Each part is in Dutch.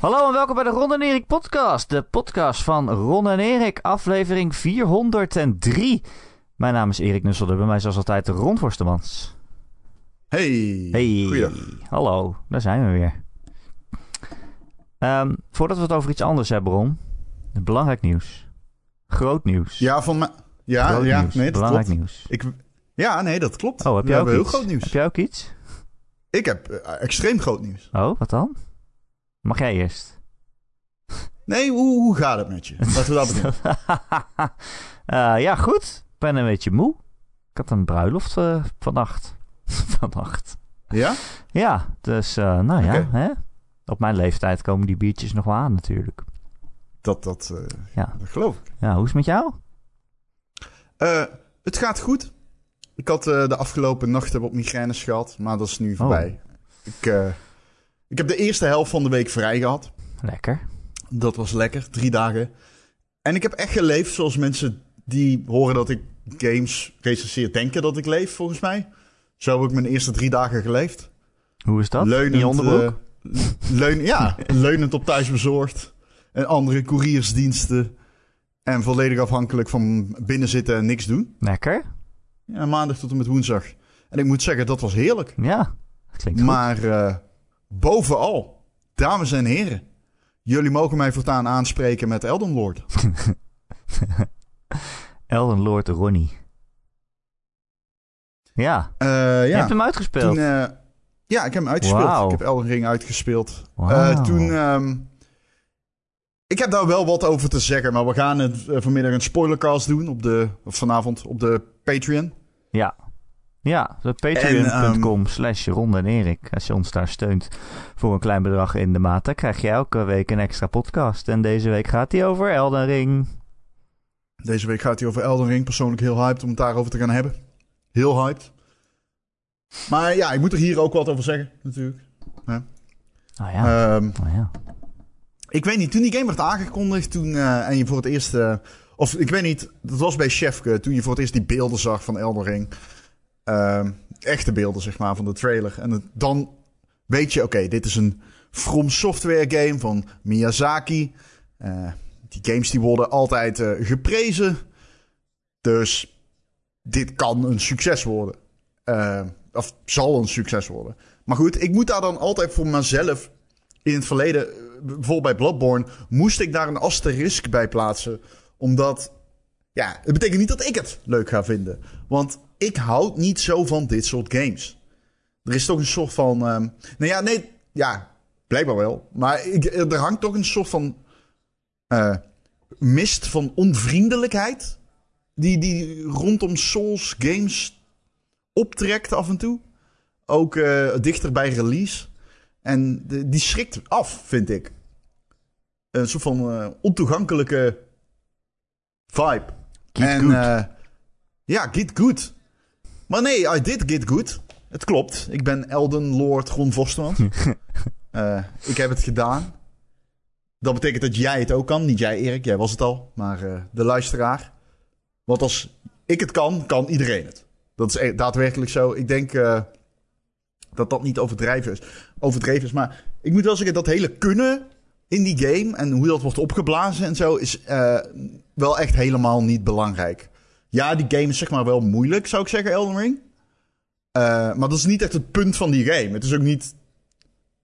Hallo en welkom bij de Ron en Erik podcast. De podcast van Ron en Erik, aflevering 403. Mijn naam is Erik Nusselde, bij mij zoals altijd Ron Forstemans. Hey. Hey. Goeiedag. Hallo, daar zijn we weer. Ehm, voordat we het over iets anders hebben, Ron. Belangrijk nieuws. Groot nieuws. Ja, van mij. Ja, Groot ja, nieuws. nee, dat Belangrijk klopt. nieuws. Ik, ja, nee, dat klopt. Oh, heb jij ook heel iets? groot nieuws. Heb jij ook iets? Ik heb eh, extreem groot nieuws. Oh, wat dan? Mag jij eerst? Nee, hoe, hoe gaat het met je? Laten we dat beginnen. Eh, ja, goed. Ik ben een beetje moe. Ik had een bruiloft eh, vannacht. vannacht. Ja? Ja, dus eh, nou ja, hè? op mijn leeftijd komen die biertjes nog wel aan natuurlijk. Dat, dat, Ja. dat geloof ik. Ja, hoe is het met jou? Het gaat goed. Ik had de afgelopen nachten wat migraines gehad, maar dat is nu voorbij. Ik, ik heb de eerste helft van de week vrij gehad. Lekker. Dat was lekker, drie dagen. En ik heb echt geleefd zoals mensen die horen dat ik games recenseer denken dat ik leef, volgens mij. Zo heb ik mijn eerste drie dagen geleefd. Hoe is dat? Leunend, eh, leun, ja, leunend op thuisbezorgd. En andere couriersdiensten. En volledig afhankelijk van binnenzitten en niks doen. Lekker. Ja, maandag tot en met woensdag. En ik moet zeggen, dat was heerlijk. Ja, dat klinkt goed. Maar eh, bovenal, dames en heren. Jullie mogen mij voortaan aanspreken met Elden Lord. Elden Lord Ronnie. Ja, je ja, hebt hem uitgespeeld. toen, eh, ja, ik heb hem uitgespeeld. Ik heb Elden Ring uitgespeeld. Eh, toen, ehm, ik heb daar wel wat over te zeggen, maar we gaan het vanmiddag een spoilercast doen op de, of vanavond op de Patreon. Ja. Ja, patreon.com ehm, slash Ron en Erik. Als je ons daar steunt voor een klein bedrag in de maand, dan krijg je elke week een extra podcast. En deze week gaat die over Elden Ring. Deze week gaat hij over Elden Ring. Persoonlijk heel hyped om het daarover te gaan hebben. Heel hyped. Maar ja, ik moet er hier ook wat over zeggen, natuurlijk. Oh ja, Ehm, oh ja. ik weet niet, toen die game werd aangekondigd, toen eh, en je voor het eerst, eh, of ik weet niet, dat was bij Chefke, toen je voor het eerst die beelden zag van Elden Ring. Ehm, echte beelden, zeg maar, van de trailer. En dan weet je, oké, dit is een From Software game van Miyazaki. Eh, die games die worden altijd eh, geprezen. Dus dit kan een succes worden. Eh, of zal een succes worden. Maar goed, ik moet daar dan altijd voor mezelf in het verleden, eh, bijvoorbeeld bij Bloodborne, moest ik daar een asterisk bij plaatsen. Omdat, ja, het betekent niet dat ik het leuk ga vinden. Want ik houd niet zo van dit soort games. Er is toch een soort van, ehm, nou ja, nee, ja, blijkbaar wel. Maar ik, er hangt toch een soort van eh, mist van onvriendelijkheid. Die, die rondom Souls games optrekt af en toe. Ook eh, dichter bij release. En de- die schrikt af, vind ik. Een soort van eh, ontoegankelijke vibe. Get en good. ja, get good. Maar nee, I did get good. Het klopt. Ik ben Elden Lord Ron Vosterman. Eh, ik heb het gedaan. Dat betekent dat jij het ook kan. Niet jij, Erik. Jij was het al. Maar eh, de luisteraar. Want als ik het kan, kan iedereen het. Dat is e- daadwerkelijk zo. Ik denk eh, dat dat niet overdreven is. overdreven is. Maar ik moet wel zeggen, dat hele kunnen in die game... en hoe dat wordt opgeblazen en zo... is wel echt helemaal niet belangrijk. Ja, die game is zeg maar wel moeilijk, zou ik zeggen, Elden Ring. Eh, maar dat is niet echt het punt van die game. Het is ook niet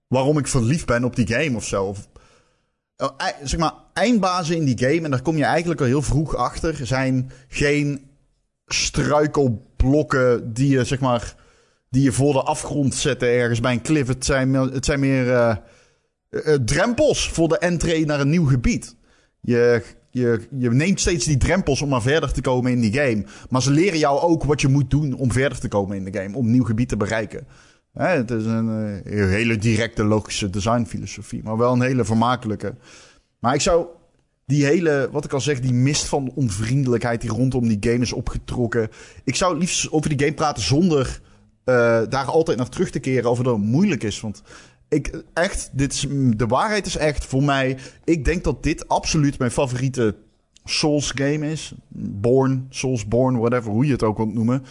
waarom ik verliefd ben op die game of zo. Eh, zeg maar, eindbazen in die game, en daar kom je eigenlijk al heel vroeg achter, zijn geen struikelblokken die je, zeg maar, die je voor de afgrond zetten ergens bij een cliff. Het zijn, het zijn meer eh, drempels voor de entree naar een nieuw gebied. Je, je, je neemt steeds die drempels om maar verder te komen in die game. Maar ze leren jou ook wat je moet doen om verder te komen in de game. Om nieuw gebied te bereiken. Hè, het is een eh, hele directe logische designfilosofie. Maar wel een hele vermakelijke. Maar ik zou die hele, wat ik al zeg, die mist van onvriendelijkheid die rondom die game is opgetrokken. Ik zou liefst over die game praten zonder eh, daar altijd naar terug te keren dat het moeilijk is. Want ik, echt, dit is, de waarheid is echt voor mij. Ik denk dat dit absoluut mijn favoriete Souls game is. Born, Souls Born, whatever, hoe je het ook wilt noemen.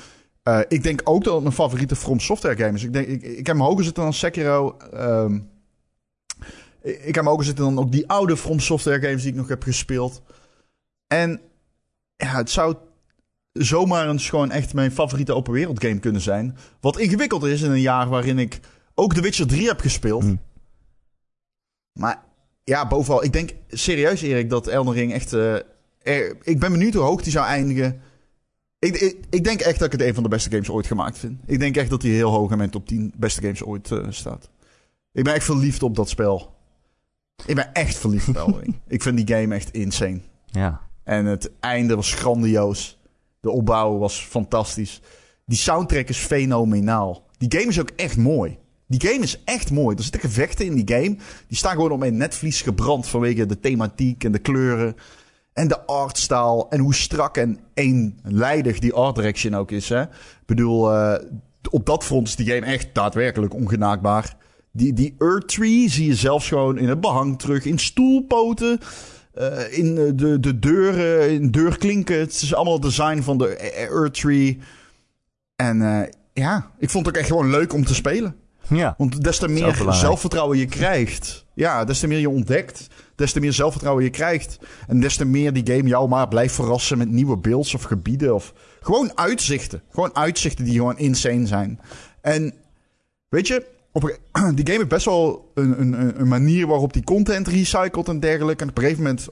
Eh, ik denk ook dat het mijn favoriete From Software game is. Ik, denk, ik, ik heb hem hoger zitten dan Sekiro. Ehm, ik, heb me ook gezeten dan ook die oude From Software games die ik nog heb gespeeld. En ja, het zou zomaar eens gewoon echt mijn favoriete open wereld game kunnen zijn. Wat ingewikkeld is in een jaar waarin ik ook The Witcher 3 heb gespeeld. Hm. Maar ja, bovenal, ik denk serieus Erik dat Elden Ring echt... eh, er- ik ben benieuwd hoe hoog die zou eindigen. Ik, ik, ik denk echt dat ik het een van de beste games ooit gemaakt vind. Ik denk echt dat hij heel hoog in mijn top 10 beste games ooit eh, staat. Ik ben echt verliefd op dat spel. Ik ben echt verliefd op Elden Ring. Ik vind die game echt insane. Ja. En het einde was grandioos. De opbouw was fantastisch. Die soundtrack is fenomenaal. Die game is ook echt mooi. Die game is echt mooi. Er zitten gevechten in die game. Die staan gewoon op mijn netvlies gebrand vanwege de thematiek en de kleuren. En de artstyle. En hoe strak en eenlijdig die art direction ook is. Hè? Ik bedoel, eh, op dat front is die game echt daadwerkelijk ongenaakbaar. Die, die Earth Tree zie je zelfs gewoon in het behang terug. In stoelpoten. eh, in eh, de, de deuren, in deurklinken. Het is allemaal design van de Earth Tree. En ja, ik vond het ook echt gewoon leuk om te spelen. Ja. Want des te meer zelfvertrouwen je krijgt. Ja, des te meer je ontdekt. Des te meer zelfvertrouwen je krijgt. En des te meer die game jou maar blijft verrassen met nieuwe beelds of gebieden. Of gewoon uitzichten. Gewoon uitzichten die gewoon insane zijn. En weet je, op, die game heeft best wel een, een, een manier waarop die content recycelt en dergelijke. En op een gegeven moment,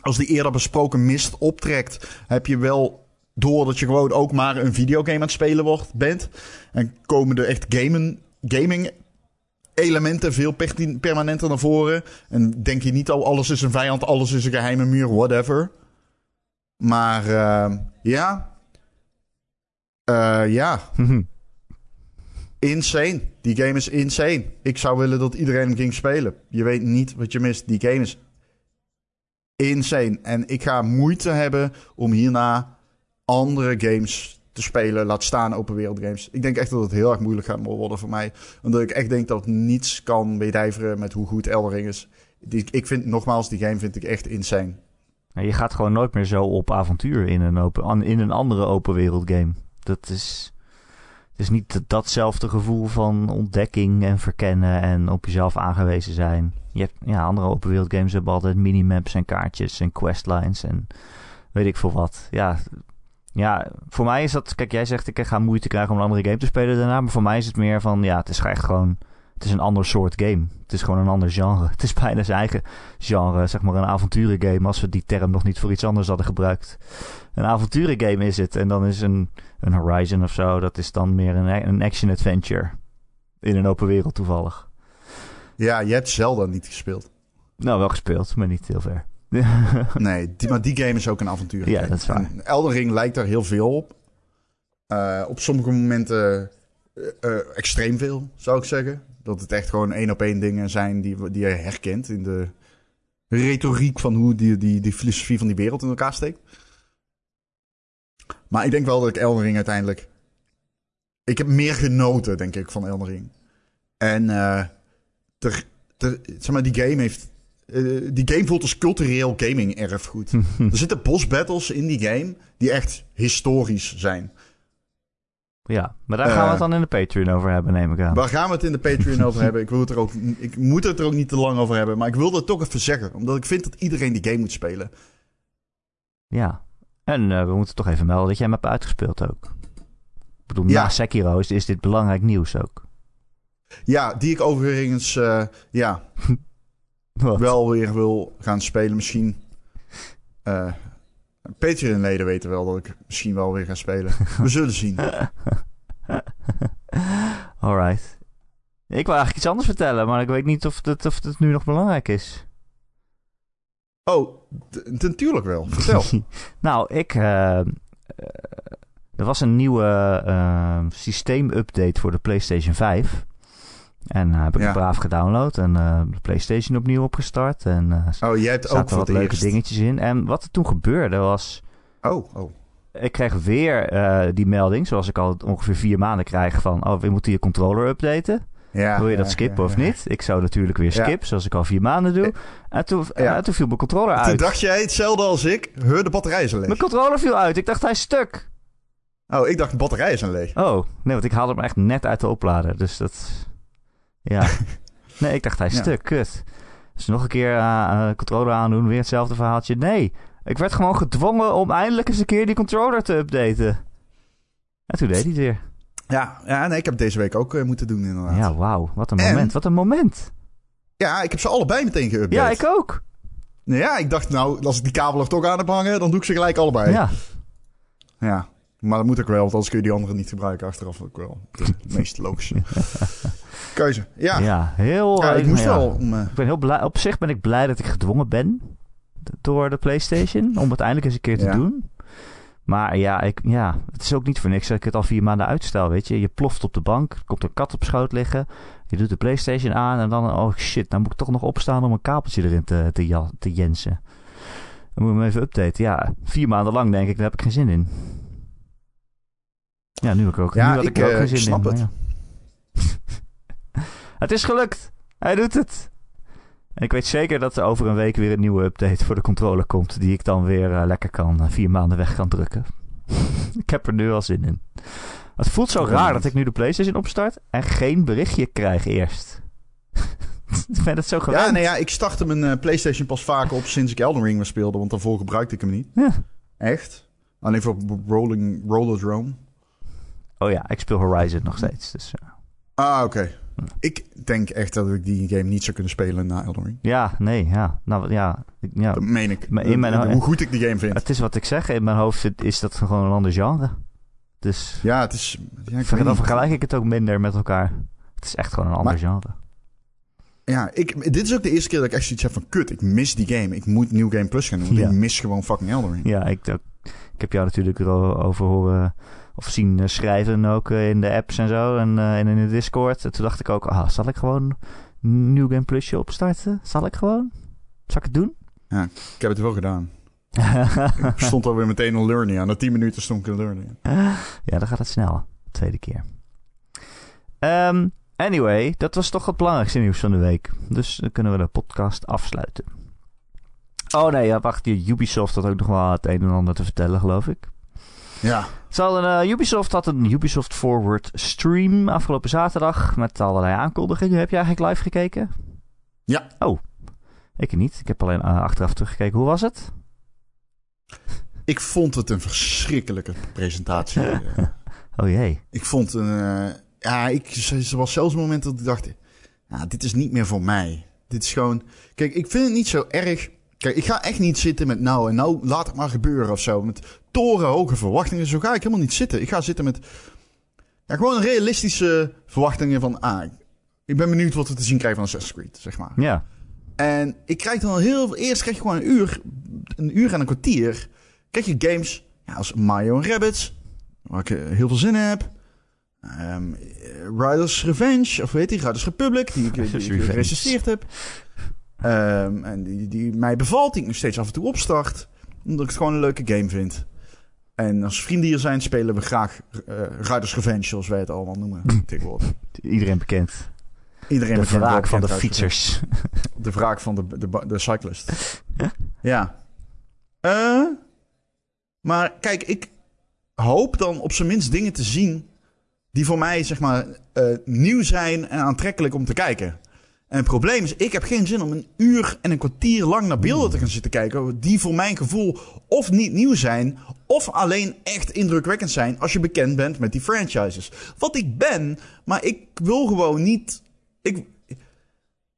als die eerder besproken mist optrekt, heb je wel door dat je gewoon ook maar een videogame aan het spelen wordt, bent. En komen er echt gamen, gaming elementen veel permanenter naar voren. En denk je niet al, alles is een vijand, alles is een geheime muur, whatever. Maar eh, ja. Eh, ja, insane. Die game is insane. Ik zou willen dat iedereen hem ging spelen. Je weet niet wat je mist. Die game is insane. En ik ga moeite hebben om hierna andere games te spelen. Laat staan open wereld games. Ik denk echt dat het heel erg moeilijk gaat worden voor mij. Omdat ik echt denk dat niets kan wedijveren met hoe goed Elden Ring is. Die, ik vind, nogmaals, die game vind ik echt insane. Nou, Je gaat gewoon nooit meer zo op avontuur in een, open, in een andere open wereld game. Dat is, het is niet dat- datzelfde gevoel van ontdekking en verkennen en op jezelf aangewezen zijn. Je hebt, ja, andere open wereld games hebben altijd minimaps en kaartjes en questlines en weet ik veel wat. Ja, ja, voor mij is dat... Kijk, jij zegt ik ga moeite krijgen om een andere game te spelen daarna. Maar voor mij is het meer van... Ja, het is echt gewoon... Het is een ander soort game. Het is gewoon een ander genre. Het is bijna zijn eigen genre. Zeg maar een avonturengame. Als we die term nog niet voor iets anders hadden gebruikt. Een avonturengame is het. En dan is een, een Horizon of zo. Dat is dan meer een, een action-adventure. In een open wereld toevallig. Ja, je hebt Zelda niet gespeeld. Nou, wel gespeeld, maar niet heel ver. Nee, die, maar die game is ook een avontuur. Ja, dat is waar. En Elden Ring lijkt daar heel veel op. Eh, op sommige momenten eh, eh, extreem veel, zou ik zeggen. Dat het echt gewoon één op één dingen zijn die, die je herkent in de retoriek van hoe die, die, die filosofie van die wereld in elkaar steekt. Maar ik denk wel dat ik Elden Ring uiteindelijk... Ik heb meer genoten, denk ik, van Elden Ring. En ter, ter, zeg maar, die game heeft... eh, die game voelt als cultureel gaming erfgoed. er zitten boss battles in die game die echt historisch zijn. ja, maar daar gaan we het dan in de Patreon over hebben, neem ik aan. Waar gaan we het in de Patreon over hebben? Ik, wil het er ook, ik moet het er ook niet te lang over hebben. Maar ik wilde het toch even zeggen. Omdat ik vind dat iedereen die game moet spelen. Ja. En eh, we moeten toch even melden dat jij hem hebt uitgespeeld ook. Ik bedoel, Ja. na Sekiro is, is dit belangrijk nieuws ook. Ja, die ik overigens eh, ja, Wat? wel weer wil gaan spelen. Misschien. eh Patreon-leden weten wel dat ik misschien wel weer ga spelen. We zullen zien. Alright. Ik wil eigenlijk iets anders vertellen, maar ik weet niet of het, of nu nog belangrijk is. Oh, natuurlijk wel. Vertel. nou, ik. eh, eh, er was een nieuwe systeemupdate voor de PlayStation 5. En eh, heb ik Ja. het braaf gedownload en eh, de PlayStation opnieuw opgestart. En eh Oh, jij hebt ook wat leuke eerst. dingetjes in. En wat er toen gebeurde was. Oh, oh. Ik kreeg weer die melding, zoals ik al ongeveer vier maanden krijg, van... Oh, we moeten je controller updaten. Ja, Wil je ja, dat skippen ja, of niet? Ik zou natuurlijk weer skip, zoals ik al vier maanden doe. En toen, en toen viel mijn controller Toen uit. dacht jij hetzelfde als ik. Heur, de batterij is leeg. Mijn controller viel uit. Ik dacht, hij is stuk. Oh, ik dacht de batterij is leeg. Oh, nee, want ik haalde hem echt net uit de oplader. Dus dat... Ja. Nee, ik dacht hij is Ja. stuk. Kut. Dus nog een keer eh eh, controller aandoen, weer hetzelfde verhaaltje. Nee, ik werd gewoon gedwongen om eindelijk eens een keer die controller te updaten. En toen deed hij het weer. Ja, ja nee, ik heb het deze week ook eh, moeten doen inderdaad. Ja, wauw. Wat een En- moment. Wat een moment. Ja, ik heb ze allebei meteen geüpdate. Ja, ik ook. Nou ja, ik dacht nou, als ik die kabel er toch aan heb hangen, dan doe ik ze gelijk allebei. Ja. Ja. Maar dat moet ook wel, want anders kun je die andere niet gebruiken achteraf ook wel. De meest logische keuze. Ja, ja. Ja, heel... eh, ik moest ja. wel om... eh, Ik ben heel blij. Op zich ben ik blij dat ik gedwongen ben door de PlayStation om het eindelijk eens een keer te Ja. doen. Maar ja, ik, ja, het is ook niet voor niks dat ik het al vier maanden uitstel, weet je. Je ploft op de bank, er komt een kat op schoot liggen. Je doet de PlayStation aan en dan, oh shit, nou moet ik toch nog opstaan om een kabeltje erin te, te, ja- te jensen. Dan moet ik hem even updaten. Ja, vier maanden lang denk ik, daar heb ik geen zin in. Ja, nu heb ik ook, Ja, nu had ik, ik, er ook eh, geen zin snap in. het. ja. het is gelukt. Hij doet het. En ik weet zeker dat er over een week weer een nieuwe update voor de controller komt. Die ik dan weer eh, lekker kan, eh, vier maanden weg kan drukken. ik heb er nu al zin in. Het voelt zo raar dat ik nu de PlayStation opstart en geen berichtje krijg eerst. ik ben het zo gewend. ja, nee, ja, ik startte mijn eh, PlayStation pas vaker op sinds ik Elden Ring weer speelde, want daarvoor gebruikte ik hem niet. Ja. Echt. Alleen voor Rolling Rollerdrome. Oh ja, ik speel Horizon nog steeds. Dus, Ah, oké. Ik denk echt dat ik die game niet zou kunnen spelen na Elden Ring. ja, nee, ja. Nou ja, ik- ja. Dat meen ik. Maar in mijn- Hoe goed ik die game vind. Het is wat ik zeg. In mijn hoofd is dat gewoon een ander genre. Dus Ja, het is... Ja, ik dan vergelijk ik het ook minder met elkaar. Het is echt gewoon een ander Maar- genre. Ja, ik, dit is ook de eerste keer dat ik echt zoiets heb van... Kut, ik mis die game. Ik moet New Game Plus gaan doen. Ja. ik mis gewoon fucking Elden Ring. Ja, ik, ik heb jou natuurlijk erover horen of zien eh, schrijven ook eh, in de apps en zo en, eh, en in de Discord. En toen dacht ik ook, ah, zal ik gewoon New Game Plusje opstarten? Zal ik gewoon? Zal ik het doen? Ik heb het wel gedaan. Ik stond alweer meteen een learning aan. Na 10 minuten stond ik een learning aan. ja, dan gaat het snel. Tweede keer. Ehm, anyway, dat was toch het belangrijkste nieuws van de week. Dus dan kunnen we de podcast afsluiten. Oh nee, ja, wacht. Ubisoft had ook nog wel het een en ander te vertellen, geloof ik. Ja. Ze hadden, eh, Ubisoft had een Ubisoft Forward stream afgelopen zaterdag met allerlei aankondigingen. Heb je eigenlijk live gekeken? Ja. Oh, ik niet. Ik heb alleen eh, achteraf teruggekeken. Hoe was het? Ik vond het een verschrikkelijke presentatie. Oh jee. ik vond een... eh, ja, ik, er was zelfs een moment dat ik dacht... Ja, dit is niet meer voor mij. Dit is gewoon... Kijk, ik vind het niet zo erg... Kijk, ik ga echt niet zitten met nou en nou laat het maar gebeuren of zo. Met torenhoge verwachtingen. Zo ga ik helemaal niet zitten. Ik ga zitten met... Ja, gewoon realistische verwachtingen van... Ah, ik ben benieuwd wat we te zien krijgen van Assassin's Creed, zeg maar. Ja. En ik krijg dan heel veel... Eerst krijg je gewoon een uur, een uur en een kwartier. Krijg je games ja, als Mario en Rabbids, waar ik eh, heel veel zin in heb. Ehm, eh, Riders Revenge, of weet je, Riders Republic, die ik, die ik heb. Ehm, en die, die mij bevalt, die ik nog steeds af en toe opstart. Omdat ik het gewoon een leuke game vind. En als vrienden hier zijn, spelen we graag eh Riders Revenge, zoals wij het allemaal noemen tegenwoordig. Iedereen bekend. Iedereen de bekend wraak van de fietsers. de wraak van de, de, de cyclist. ja. Eh, maar kijk, ik hoop dan op zijn minst dingen te zien die voor mij, zeg maar, eh, nieuw zijn en aantrekkelijk om te kijken. En het probleem is, ik heb geen zin om een uur en een kwartier lang naar beelden te gaan zitten kijken. Die voor mijn gevoel of niet nieuw zijn, of alleen echt indrukwekkend zijn als je bekend bent met die franchises. Wat ik ben, maar ik wil gewoon niet. Ik,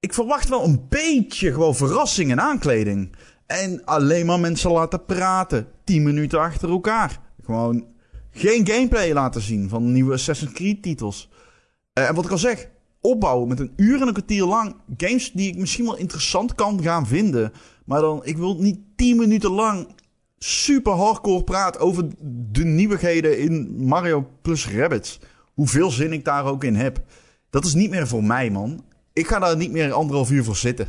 ik verwacht wel een beetje gewoon verrassing en aankleding. En alleen maar mensen laten praten. 10 minuten achter elkaar. Gewoon geen gameplay laten zien van nieuwe Assassin's Creed titels. Eh, en wat ik al zeg, opbouwen met een uur en een kwartier lang games die ik misschien wel interessant kan gaan vinden. Maar dan, ik wil niet 10 minuten lang super hardcore praten over de nieuwigheden in Mario plus Rabbids. Hoeveel zin ik daar ook in heb. Dat is niet meer voor mij, man. Ik ga daar niet meer anderhalf uur voor zitten.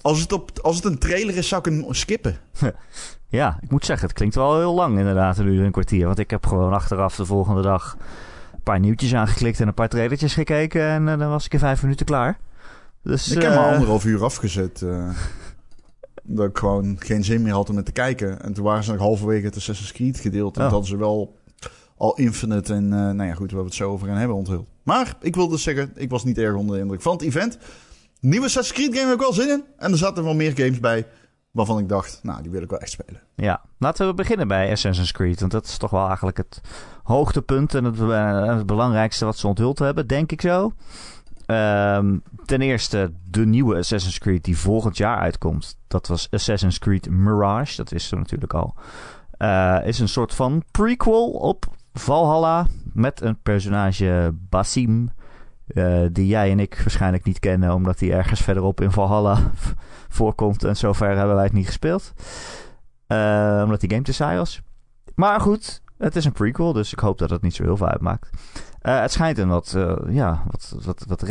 Als het, op, als het een trailer is, zou ik hem skippen. Ja, ik moet zeggen, het klinkt wel heel lang inderdaad, een uur en een kwartier. Want ik heb gewoon achteraf de volgende dag paar nieuwtjes aangeklikt en een paar trailertjes gekeken. En eh, dan was ik in vijf minuten klaar. Dus, ik heb maar eh, anderhalf uur afgezet. eh dat ik gewoon geen zin meer had om het te kijken. En toen waren ze nog halverwege het Assassin's Creed gedeelte. En Oh. hadden ze wel al Infinite en, nou ja, goed, waar we het zo over gaan hebben, onthuld. Maar ik wilde zeggen, ik was niet erg onder de indruk van het event. Nieuwe Assassin's Creed game heb ik wel zin in. En er zaten wel meer games bij waarvan ik dacht, nou, die wil ik wel echt spelen. Ja, laten we beginnen bij Assassin's Creed. Want dat is toch wel eigenlijk het hoogtepunt en het, het belangrijkste wat ze onthuld hebben, denk ik zo. Um, ten eerste de nieuwe Assassin's Creed die volgend jaar uitkomt. Dat was Assassin's Creed Mirage. Dat wisten we natuurlijk al. Uh, is een soort van prequel op Valhalla. Met een personage Basim. Uh, die jij en ik waarschijnlijk niet kennen. Omdat hij ergens verderop in Valhalla voorkomt. En zover hebben wij het niet gespeeld. Uh, omdat die game te saai was. Maar goed, het is een prequel. Dus ik hoop dat het niet zo heel veel uitmaakt. Uh, het schijnt een wat, ja, wat, wat, wat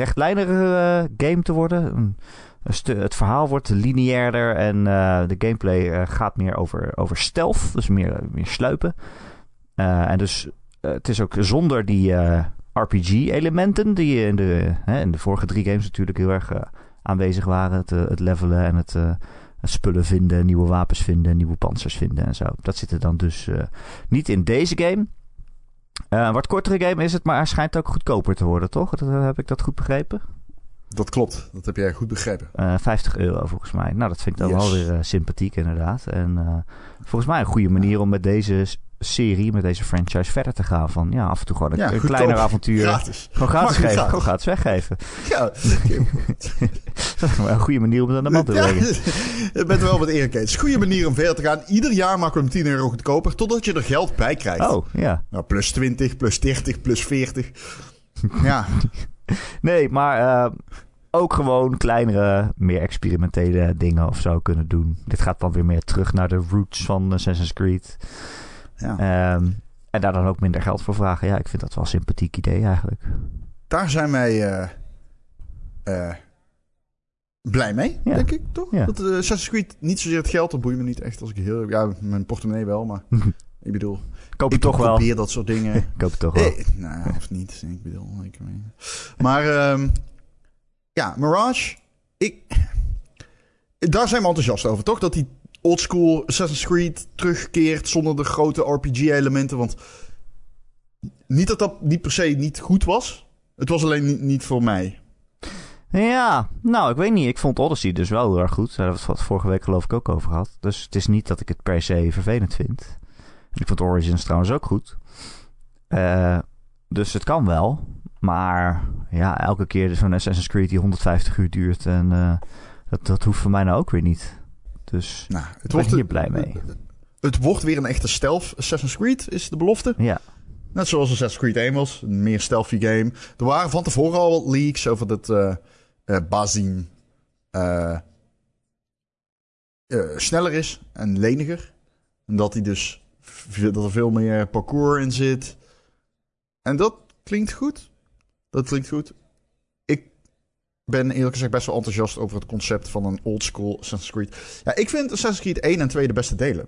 game te worden. Een het verhaal wordt lineairder en de gameplay gaat meer over, over stealth. Dus meer, meer sluipen. en dus het is ook zonder die RPG-elementen die in de, in de vorige drie games natuurlijk heel erg aanwezig waren. Het, het levelen en het, het, spullen vinden, nieuwe wapens vinden, nieuwe panzers vinden en zo. Dat zit er dan dus niet in deze game. Een wat kortere game is het, maar hij schijnt ook goedkoper te worden, toch? Dat, heb ik dat goed begrepen? Dat klopt, dat heb jij goed begrepen. Uh, 50 euro volgens mij. Nou, dat vind ik dan yes. wel weer sympathiek inderdaad. En volgens mij een goede manier om met deze serie, met deze franchise verder te gaan. Van ja, af en toe gewoon een, ja, een kleiner avontuur. Gratis. Gewoon gratis Mag geven. Gewoon gratis weggeven. Ja, dat is een goede manier om het aan de man te brengen. je bent wel wat eerlijk. Het is een goede manier om verder te gaan. Ieder jaar maken we hem 10 euro goedkoper, totdat je er geld bij krijgt. Oh, ja. Nou, plus 20, plus 30, plus 40. ja, Nee, maar uh, ook gewoon kleinere, meer experimentele dingen of zo kunnen doen. Dit gaat dan weer meer terug naar de roots van Assassin's Creed. Ja. Um, en daar dan ook minder geld voor vragen. Ja, ik vind dat wel een sympathiek idee eigenlijk. daar zijn wij eh, eh, blij mee, Ja. denk ik, toch? Ja. Dat uh, Assassin's Creed, niet zozeer het geld, dat boeit me niet echt als ik heel... Ja, mijn portemonnee wel, maar ik bedoel... Koop ik het toch wel. probeer dat soort dingen... Ik koop toch wel. Eh, nou, of niet. Ik bedoel, ik. Maar ehm, ja, Mirage, ik, daar zijn we enthousiast over, toch? Dat die oldschool Assassin's Creed terugkeert zonder de grote RPG-elementen. Want niet dat dat niet per se niet goed was. Het was alleen niet, niet voor mij. Ja, nou, ik weet niet. Ik vond Odyssey dus wel heel erg goed. Daar hebben we het vorige week geloof ik ook over gehad. Dus het is niet dat ik het per se vervelend vind. Ik vond Origins trouwens ook goed. Uh, dus het kan wel. Maar ja, elke keer zo'n Assassin's Creed die 150 uur duurt. En uh, dat, dat hoeft voor mij nou ook weer niet. Dus Nou, het ben wordt, hier blij mee. het wordt weer een echte stealth Assassin's Creed, is de belofte. Ja, Net zoals Assassin's Creed 1 was. Een meer stealthy game. Er waren van tevoren al wat leaks over dat eh, Bazin eh, sneller is en leniger. En dat hij dus dat er veel meer parcours in zit. En dat klinkt goed. Dat klinkt goed. Ik ben eerlijk gezegd best wel enthousiast over het concept van een oldschool Assassin's Creed. Ja, ik vind Assassin's Creed 1 en 2 de beste delen.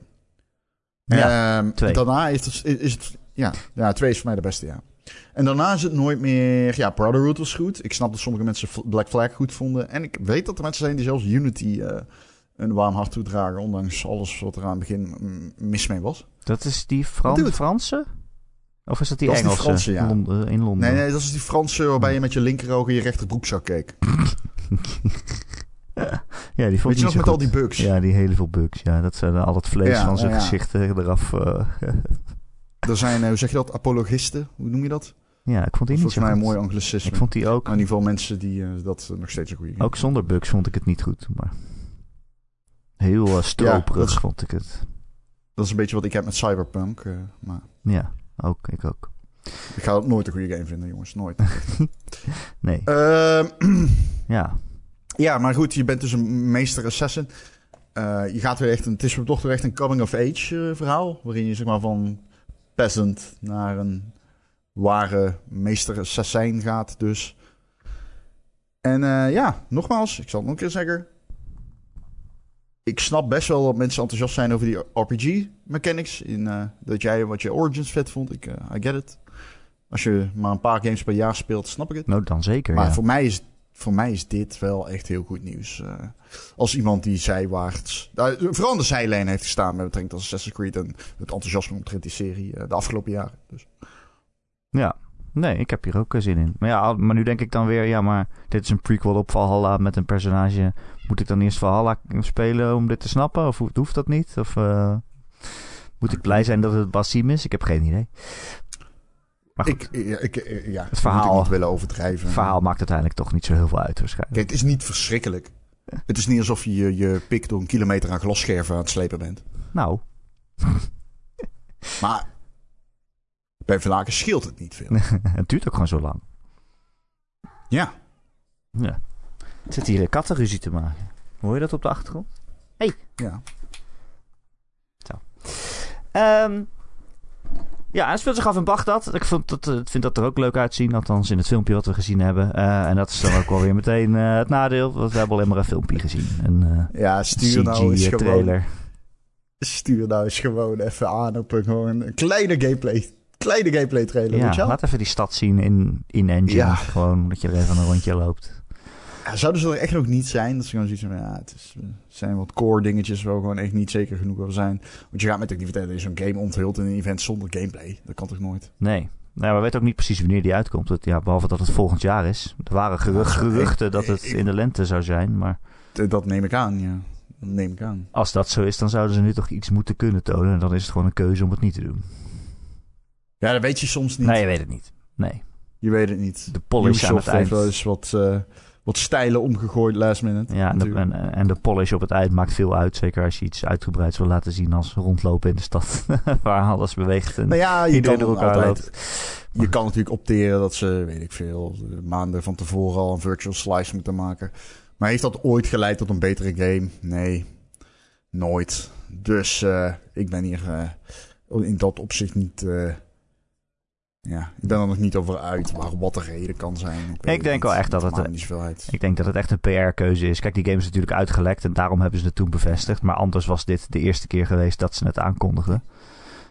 Ja, Ehm, twee. Daarna is het, is het ja, ja, twee is voor mij de beste, ja. En daarna is het nooit meer... Ja, Brotherhood was goed. Ik snap dat sommige mensen Black Flag goed vonden. En ik weet dat er mensen zijn die zelfs Unity eh, een warm hart toedragen... ondanks alles wat er aan het begin mm, mis mee was. dat is die Fran. Franse? Of is dat die Dat is die Engelse? Franse, ja. Londen, in Londen. Nee, nee, dat is die Franse waarbij je met je linkeroog in je rechterbroekzak keek. Ja, die vond Weet je nog met al die bugs? Ja, die hele veel bugs. Ja, dat zijn al het vlees Ja, van zijn ja, gezichten eraf. eh, Er zijn, eh, hoe zeg je dat, apologisten? Hoe noem je dat? ja, ik vond die niet Volgens zo mij een mooi anglicisme. Ik vond die ook, Maar in ieder geval mensen die eh, dat nog steeds een goede game ook zonder bugs vond ik het niet goed. Maar heel eh, stroperig is- vond ik het. Dat is een beetje wat ik heb met Cyberpunk. maar Ja, ook, ik ook. ik ga nooit een goede game vinden, jongens. Nooit. Nee, Ehm, ja. ja, maar goed, je bent dus een meester assassin. Eh, je gaat weer echt een, het is toch weer echt een coming-of-age eh, verhaal. Waarin je zeg maar van peasant naar een ware meester assassin gaat dus. En eh, ja, nogmaals, ik zal het nog een keer zeggen. Ik snap best wel dat mensen enthousiast zijn over die RPG-mechanics. In, eh, dat jij wat je Origins vet vond. Ik, eh, I get it. Als je maar een paar games per jaar speelt, snap ik het. Nou, dan zeker, Maar ja. voor mij is voor mij is dit wel echt heel goed nieuws. Uh, als iemand die zijwaarts, uh, vooral de zijlijn heeft gestaan met betrekking tot Assassin's Creed en het enthousiasme omtrent die serie de afgelopen jaren. Dus. Ja, nee, ik heb hier ook zin in. Maar ja, maar nu denk ik dan weer, ja, maar dit is een prequel op Valhalla met een personage. Moet ik dan eerst Valhalla spelen om dit te snappen? Of hoeft dat niet? Of moet ik blij zijn dat het Basim is? Ik heb geen idee. Ik, ik, ja, het verhaal niet willen overdrijven. Het verhaal maakt uiteindelijk toch niet zo heel veel uit waarschijnlijk. Kijk, het is niet verschrikkelijk. Het is niet alsof je je pik door een kilometer aan glasscherven aan het slepen bent. Nou. maar bij verlaken scheelt het niet veel. het duurt ook gewoon zo lang. Ja. Ja. Zit hier een kattenruzie te maken. Hoor je dat op de achtergrond? Hey. Ja. Zo. Um, ja, hij speelt zich af in Bagdad. Ik vond dat, ik vind dat er ook leuk uitzien. Althans in het filmpje wat we gezien hebben. Uh, en dat is dan ook wel weer meteen uh, het nadeel. Want we hebben alleen maar een filmpje gezien. Een uh, ja, stuur nou eens trailer. stuur nou eens gewoon even aan op een, gewoon een kleine gameplay. Kleine gameplay trailer. Ja, laat even die stad zien in, in Engine. Ja. Gewoon dat je er even een rondje loopt zouden ze er echt nog niet zijn? Dat ze gewoon zoiets van, ja, het is, zijn wat core dingetjes waar gewoon echt niet zeker genoeg over zijn. Want je gaat met activiteiten in zo'n game onthult in een event zonder gameplay. Dat kan toch nooit? Nee. Nou, we weten ook niet precies wanneer die uitkomt. Het, ja, behalve dat het volgend jaar is. Er waren gerucht, geruchten dat het in de lente zou zijn, maar... Dat neem ik aan, ja. Dat neem ik aan. Als dat zo is, dan zouden ze nu toch iets moeten kunnen tonen. En dan is het gewoon een keuze om het niet te doen. Ja, dat weet je soms niet. Nee, je weet het niet. Nee. Je weet het niet. De polish aan het eind. wel eens wat... Uh, wat stijlen omgegooid last minute. Ja, en de, en, en de, polish op het eind maakt veel uit. Zeker als je iets uitgebreids wil laten zien als rondlopen in de stad. waar alles beweegt en nou ja, je kan elkaar altijd, loopt. Je kan natuurlijk opteren dat ze, weet ik veel, maanden van tevoren al een virtual slice moeten maken. Maar heeft dat ooit geleid tot een betere game? Nee, nooit. Dus uh, ik ben hier uh, in dat opzicht niet... Uh, ja, ik ben er nog niet over uit waar, wat de reden kan zijn. Ik, ik denk wel echt dat het, ik denk dat het echt een PR-keuze is. Kijk, die game is natuurlijk uitgelekt en daarom hebben ze het toen bevestigd. Maar anders was dit de eerste keer geweest dat ze het aankondigden.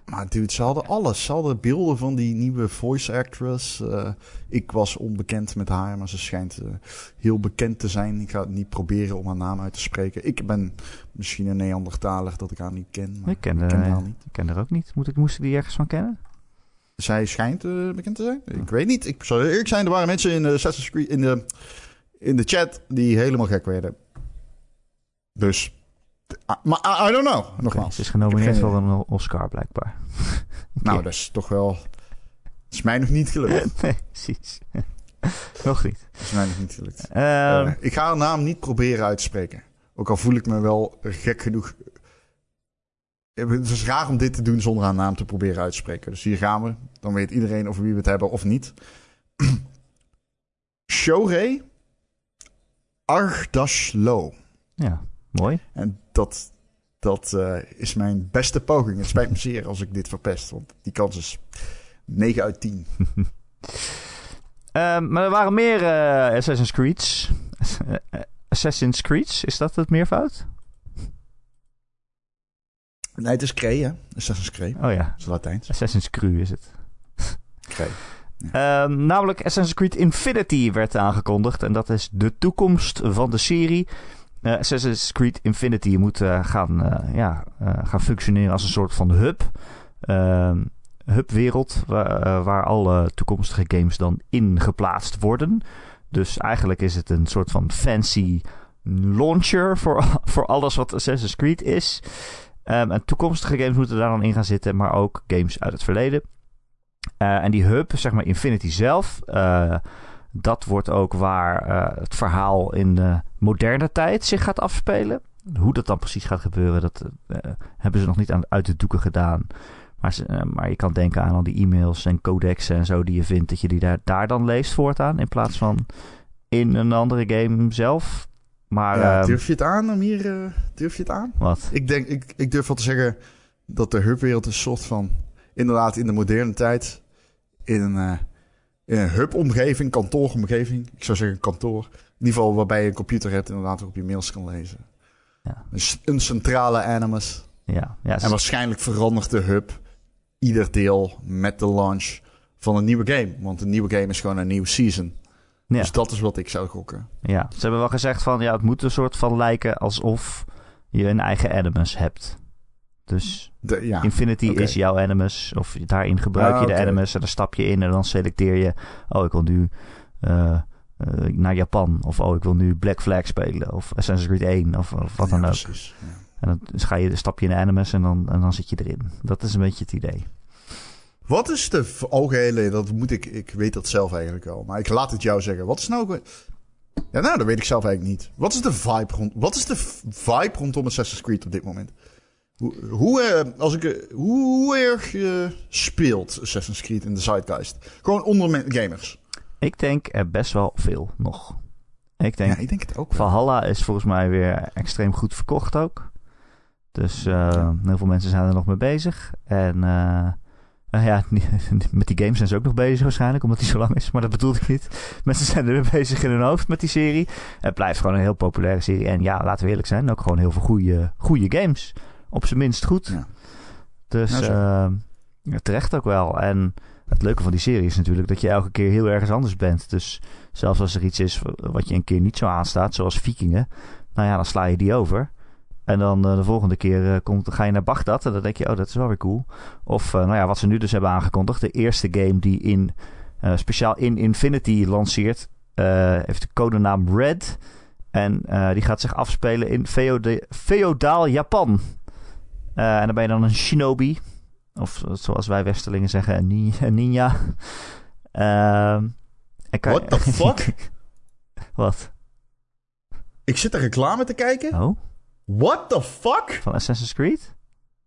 Maar dude, ze hadden alles. Ze hadden beelden van die nieuwe voice actress. Uh, ik was onbekend met haar, maar ze schijnt uh, heel bekend te zijn. Ik ga het niet proberen om haar naam uit te spreken. Ik ben misschien een Neandertaler dat ik haar niet ken. Maar ik ken, ik ken haar niet. Ik ken haar ook niet. Moet ik, moest ik die ergens van kennen? Zij schijnt uh, bekend te zijn. Ik weet niet. Ik zou eerlijk zijn, er waren mensen in de Assassin's Creed in de, in de chat die helemaal gek werden. Dus, ah, maar I, don't know. Nogmaals. Het is genomineerd voor een Oscar blijkbaar. nou, dat is toch wel. Het is mij nog niet gelukt. nee, precies. nog niet. Het is mij nog niet gelukt. Uh, ik ga haar naam niet proberen uit te spreken. Ook al voel ik me wel gek genoeg het is raar om dit te doen zonder haar naam te proberen uit te spreken. Dus hier gaan we. Dan weet iedereen over wie we het hebben of niet. Shorey Ardashlo. Ja, mooi. En dat, dat uh, is mijn beste poging. Het spijt me zeer als ik dit verpest, want die kans is 9 uit 10. um, ehm, maar er waren meer uh, Assassin's Creed's. Assassin's Creed's, is dat het meervoud? Nee, het is Cree, hè? Assassin's Creed. Oh ja. Dat is Latijns. Assassin's Creed is het. Cree. Ja. Uh, namelijk Assassin's Creed Infinity werd aangekondigd. En dat is de toekomst van de serie. Uh, Assassin's Creed Infinity moet uh, gaan, uh, ja, gaan functioneren als een soort van hub. Ehm, hubwereld waar, waar alle toekomstige games dan in geplaatst worden. Dus eigenlijk is het een soort van fancy launcher voor, voor alles wat Assassin's Creed is. Um, en toekomstige games moeten daar dan in gaan zitten, maar ook games uit het verleden. Uh, en die hub, zeg maar Infinity zelf, uh, dat wordt ook waar uh, het verhaal in de moderne tijd zich gaat afspelen. Hoe dat dan precies gaat gebeuren, dat hebben ze nog niet aan, uit de doeken gedaan. Maar, maar je kan denken aan al die e-mails en codexen en zo die je vindt, dat je die daar, daar dan leest voortaan. In plaats van in een andere game zelf. Maar, ja, ehm, durf je het aan om hier... Uh, durf je het aan? Wat? Ik, denk, ik, ik durf wel te zeggen dat de hubwereld een soort van... Inderdaad, in de moderne tijd... In een, uh, in een hub-omgeving, kantooromgeving. Ik zou zeggen kantoor. In ieder geval waarbij je een computer hebt... inderdaad ook op je mails kan lezen. Ja. Een, een centrale animus. Ja, ja, en waarschijnlijk verandert de hub ieder deel met de launch van een nieuwe game. Want een nieuwe game is gewoon een nieuwe season. Ja. Dus dat is wat ik zou gokken. Ja, ze hebben wel gezegd van ja, het moet een soort van lijken alsof je een eigen Animus hebt. Dus De, ja. Infinity is jouw Animus. Of daarin gebruik Ah, je de oké. Animus en dan stap je in en dan selecteer je. Oh, ik wil nu eh, eh, naar Japan. Of oh, ik wil nu Black Flag spelen. Of Assassin's Creed 1. Of, of wat dan ook. Precies. Ja. En dan ga je, stap je in de Animus en dan, en dan zit je erin. Dat is een beetje het idee. Wat is de algehele, dat moet ik, ik weet dat zelf eigenlijk wel, maar ik laat het jou zeggen. Wat is nou, ja nou, dat weet ik zelf eigenlijk niet. Wat is de vibe, rond, wat is de vibe rondom Assassin's Creed op dit moment? Hoe, hoe, eh, als ik, eh, hoe, erg eh, speelt Assassin's Creed in de zeitgeist? Gewoon onder gamers. Ik denk er best wel veel nog. Ik denk, Ja, ik denk het ook wel. Valhalla is volgens mij weer extreem goed verkocht ook. Dus heel veel mensen zijn er nog mee bezig. En nou ja, met die games zijn ze ook nog bezig waarschijnlijk, omdat die zo lang is. Maar dat bedoelde ik niet. Mensen zijn er weer bezig in hun hoofd met die serie. Het blijft gewoon een heel populaire serie. En ja, laten we eerlijk zijn, ook gewoon heel veel goede, goede games. Op zijn minst goed. Ja. Dus Nou, eh, ja, terecht ook wel. En het leuke van die serie is natuurlijk dat je elke keer heel ergens anders bent. Dus zelfs als er iets is wat je een keer niet zo aanstaat, zoals vikingen. Nou ja, dan sla je die over. En dan eh, de volgende keer eh, komt, ga je naar Bagdad en dan denk je, oh, dat is wel weer cool. Of, eh, nou ja, wat ze nu dus hebben aangekondigd. De eerste game die in, speciaal in Infinity lanceert, heeft de codenaam Red. En die gaat zich afspelen in feode- feodaal Japan. En dan ben je dan een shinobi. Of zoals wij Westerlingen zeggen, een, ni- een ninja. Ehm, What the fuck? Wat? Ik zit er reclame te kijken. Oh, What the fuck? van Assassin's Creed?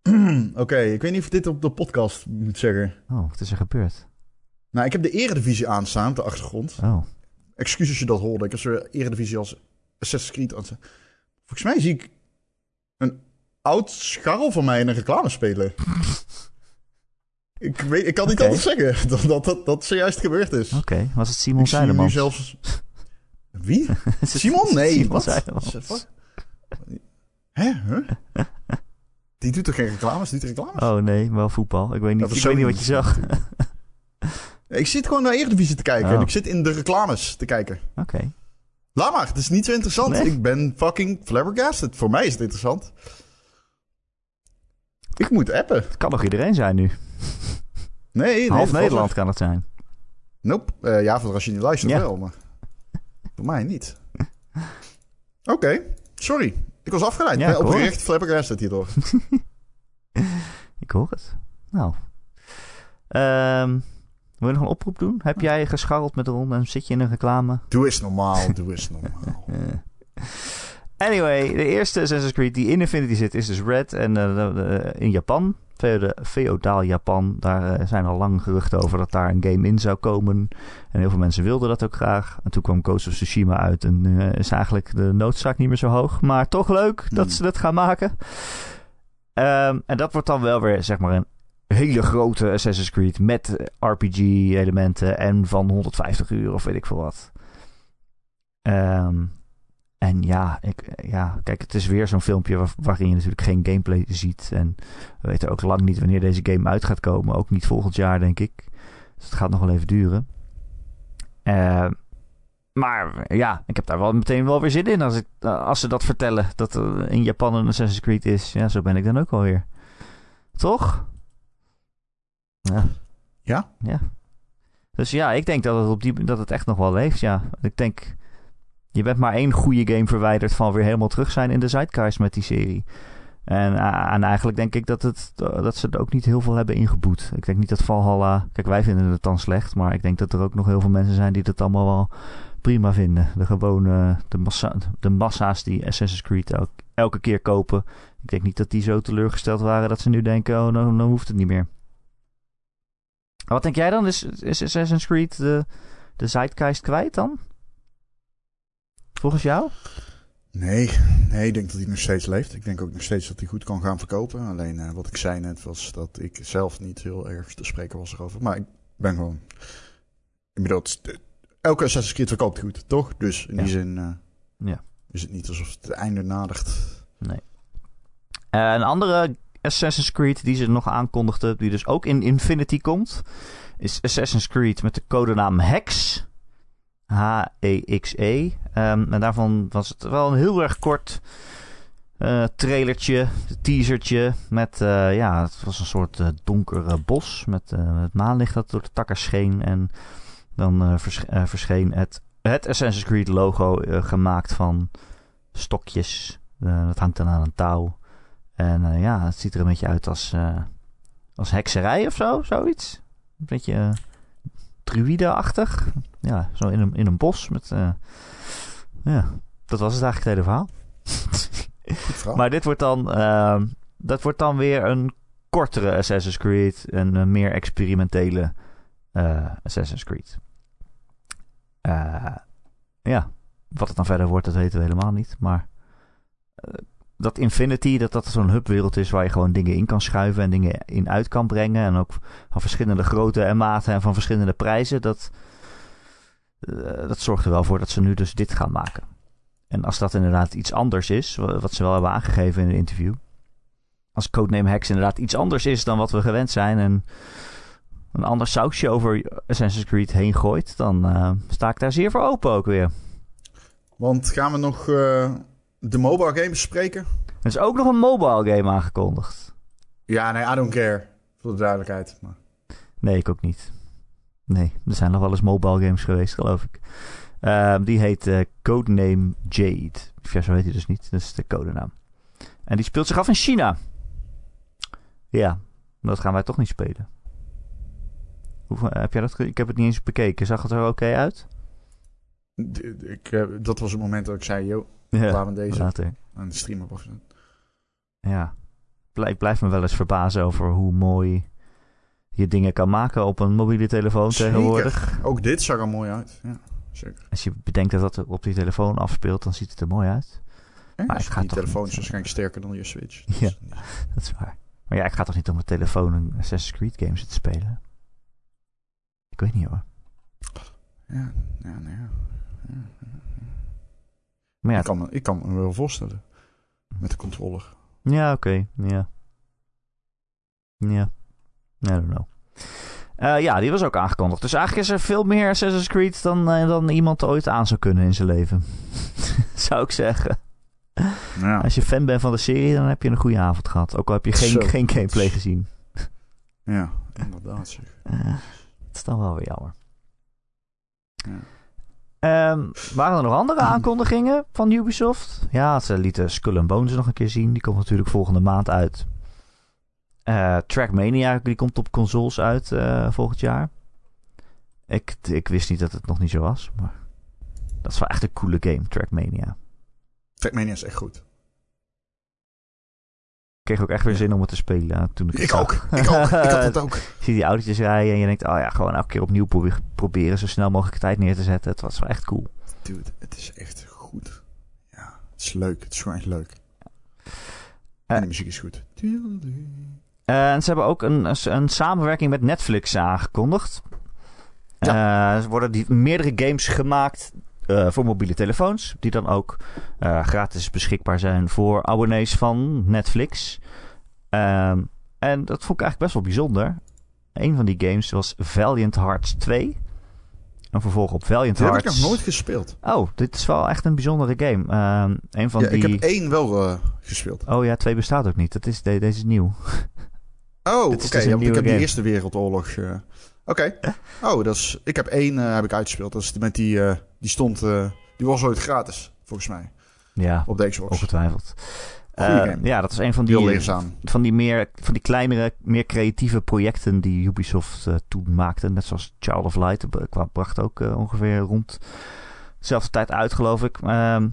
Oké, ik weet niet of ik dit op de podcast moet zeggen. Oh, wat is er gebeurd? Nou, ik heb de Eredivisie aanstaan op de achtergrond. Oh, Excuus als je dat hoorde. Ik heb zo Eredivisie als Assassin's Creed. Volgens mij zie ik een oud scharrel van mij in een reclame spelen. ik, weet, ik kan niet anders zeggen dat dat, dat dat zojuist gebeurd is. oké. Was het Simon ik zie nu Zeilemans? zelfs... Wie? Simon? Nee. Simon wat? Hè? Huh? Die doet toch geen reclames? Die doet reclames? Oh nee, wel voetbal. Ik weet niet, ik weet niet wat je zag. Ik zit gewoon naar Eredivisie te kijken. Oh. En ik zit in de reclames te kijken. Oké. Laat maar, het is niet zo interessant. Nee. Ik ben fucking flabbergasted. Voor mij is het interessant. Ik moet appen. Het kan nog iedereen zijn nu. Nee, nee. Half Nederland kan het zijn. Nope. Eh, ja, voor als je niet luistert Ja. wel, maar voor mij niet. Oké, sorry. Ik was afgeleid. Ja, ik hoor oprecht flabbergasted hierdoor. Ik hoor het. Nou. Ehm wil je nog een oproep doen? Heb jij gescharreld met Ron en zit je in een reclame? Doe eens normaal, doe eens normaal. Anyway, de eerste Assassin's Creed die in Infinity zit is dus Red. En eh, in Japan, feodaal Japan, daar eh, zijn al lang geruchten over dat daar een game in zou komen. En heel veel mensen wilden dat ook graag. En toen kwam Ghost of Tsushima uit en nu eh, is eigenlijk de noodzaak niet meer zo hoog. Maar toch leuk dat Hmm. ze dat gaan maken. Ehm, en dat wordt dan wel weer, zeg maar, een hele grote Assassin's Creed met RPG-elementen en van 150 uur of weet ik veel wat. Ehm, en ja, ik, ja, kijk, het is weer zo'n filmpje waar- waarin je natuurlijk geen gameplay ziet. En we weten ook lang niet wanneer deze game uit gaat komen. Ook niet volgend jaar, denk ik. Dus het gaat nog wel even duren. Ehm, maar ja, ik heb daar wel meteen wel weer zin in als, ik, als ze dat vertellen. Dat er in Japan een Assassin's Creed is. Ja, zo ben ik dan ook wel weer. Toch? Ja. Ja? Ja. Dus ja, ik denk dat het, op die, dat het echt nog wel leeft, ja. Ik denk, je bent maar één goede game verwijderd van weer helemaal terug zijn in de zeitgeist met die serie. En, eh, en eigenlijk denk ik dat, het, dat ze er ook niet heel veel hebben ingeboet. Ik denk niet dat Valhalla... Kijk, wij vinden het dan slecht, maar ik denk dat er ook nog heel veel mensen zijn die het allemaal wel prima vinden. De gewone, de, massa, de massa's die Assassin's Creed elk- elke keer kopen. Ik denk niet dat die zo teleurgesteld waren dat ze nu denken, oh, nou, nou hoeft het niet meer. Wat denk jij dan? Is, is Assassin's Creed de, de zeitgeist kwijt dan? Volgens jou? Nee, nee, ik denk dat hij nog steeds leeft. Ik denk ook nog steeds dat hij goed kan gaan verkopen. Alleen eh, wat ik zei net was dat ik zelf niet heel erg te spreken was erover. Maar ik ben gewoon... Ik bedoel, het is- elke Assassin's Creed verkoopt goed, toch? Dus in Ja. die zin eh, Ja. is het niet alsof het einde nadert. Eh, een andere Assassin's Creed die ze nog aankondigden, die dus ook in Infinity komt, is Assassin's Creed met de codenaam Hex. H-E-X-E. Ehm, en daarvan was het wel een heel erg kort uh, trailertje, teasertje. Met, uh, ja, het was een soort uh, donker bos met het maanlicht dat door de takken scheen. En dan vers verscheen het, het Assassin's Creed logo gemaakt van stokjes. dat hangt dan aan een touw. En ja, het ziet er een beetje uit als, als hekserij of zo, zoiets. Een beetje druïde-achtig. Ja, zo in een, in een bos met... ja, dat was het eigenlijk het hele verhaal. Maar dit wordt dan, uh, dat wordt dan weer een kortere Assassin's Creed. Een, een meer experimentele uh, Assassin's Creed. Uh, ja, wat het dan verder wordt, dat weten we helemaal niet. Maar dat Infinity, dat dat zo'n hubwereld is waar je gewoon dingen in kan schuiven en dingen in uit kan brengen. En ook van verschillende grootte en maten en van verschillende prijzen. Dat, dat zorgt er wel voor dat ze nu dus dit gaan maken. En als dat inderdaad iets anders is, wat ze wel hebben aangegeven in een interview. Als Codename Hex inderdaad iets anders is dan wat we gewend zijn. En een ander sausje over Assassin's Creed heen gooit. Dan uh, sta ik daar zeer voor open ook weer. Want gaan we nog uh, de mobile game bespreken? Er is ook nog een mobile game aangekondigd. Ja, nee, I don't care. Voor de duidelijkheid. Maar... Nee, ik ook niet. Nee, er zijn nog wel eens mobile games geweest, geloof ik. Um, die heet uh, Codename Jade. Ja, zo heet hij dus niet. Dat is de codenaam. En die speelt zich af in China. Ja, dat gaan wij toch niet spelen. Hoe, heb jij dat Ik heb het niet eens bekeken. Zag het er oké uit? Ik, uh, dat was het moment dat ik zei, joh, ja, laten we deze later. aan de stream op afzetten. Ja, ik blijf me wel eens verbazen over hoe mooi je dingen kan maken op een mobiele telefoon Zeker. tegenwoordig. Ook dit zag er mooi uit, ja. Als je bedenkt dat dat op die telefoon afspeelt, dan ziet het er mooi uit. maar ik ga die telefoon is waarschijnlijk sterker dan je Switch. Dus ja, dat is waar. Maar ja, ik ga toch niet op mijn telefoon een Assassin's Creed game zitten spelen? Ik weet niet hoor. Ja, ja, nee, ja. Maar ja, ik, kan me, ik kan me wel voorstellen. Met de controller. Ja, oké. Ja. Ja. I don't know. Uh, ja, die was ook aangekondigd. Dus eigenlijk is er veel meer Assassin's Creed dan, uh, dan iemand ooit aan zou kunnen in zijn leven. zou ik zeggen. Ja. Als je fan bent van de serie, dan heb je een goede avond gehad. Ook al heb je geen, geen gameplay gezien. ja, inderdaad. Uh, dat is dan wel weer jammer. Ja. Um, waren er nog andere aankondigingen van Ubisoft? Ja, ze lieten Skull and Bones nog een keer zien. Die komt natuurlijk volgende maand uit. Uh, Trackmania, die komt op consoles uit uh, volgend jaar. Ik, ik wist niet dat het nog niet zo was, maar dat is wel echt een coole game, Trackmania. Trackmania is echt goed. Kreeg ook echt weer zin om het te spelen toen ik Ik ook, ik ook, ik had het ook. je ziet die autootjes rijden en je denkt, oh ja, gewoon elke keer opnieuw proberen zo snel mogelijk tijd neer te zetten. Het was wel echt cool. Dude, het is echt goed. Ja, het is leuk. Het is gewoon echt leuk. En de muziek is goed. Uh, en ze hebben ook een, een, samenwerking met Netflix aangekondigd. Ja. Uh, er worden die, meerdere games gemaakt uh, voor mobiele telefoons. Die dan ook gratis beschikbaar zijn voor abonnees van Netflix. Ehm, en dat vond ik eigenlijk best wel bijzonder. Een van die games was Valiant Hearts 2. Een vervolg op Valiant die Hearts. heb ik nog nooit gespeeld. Oh, dit is wel echt een bijzondere game. Een van ja, die... Ik heb één wel gespeeld. Oh ja, twee bestaat ook niet. Dat is, deze is nieuw. Oh, oké. Okay. Dus ja, ik heb die Eerste Wereldoorlog. Uh... Oké. Oh, dat is. Ik heb één uh, heb ik uitgespeeld. Dat is met die. Uh, die stond. die was ooit gratis, volgens mij. Ja. Op de Xbox. Ongetwijfeld. ja, dat is een van die, van die meer, van die kleinere, meer creatieve projecten die Ubisoft toen maakte. Net zoals Child of Light bracht ook ongeveer rond dezelfde tijd uit, geloof ik. Uh,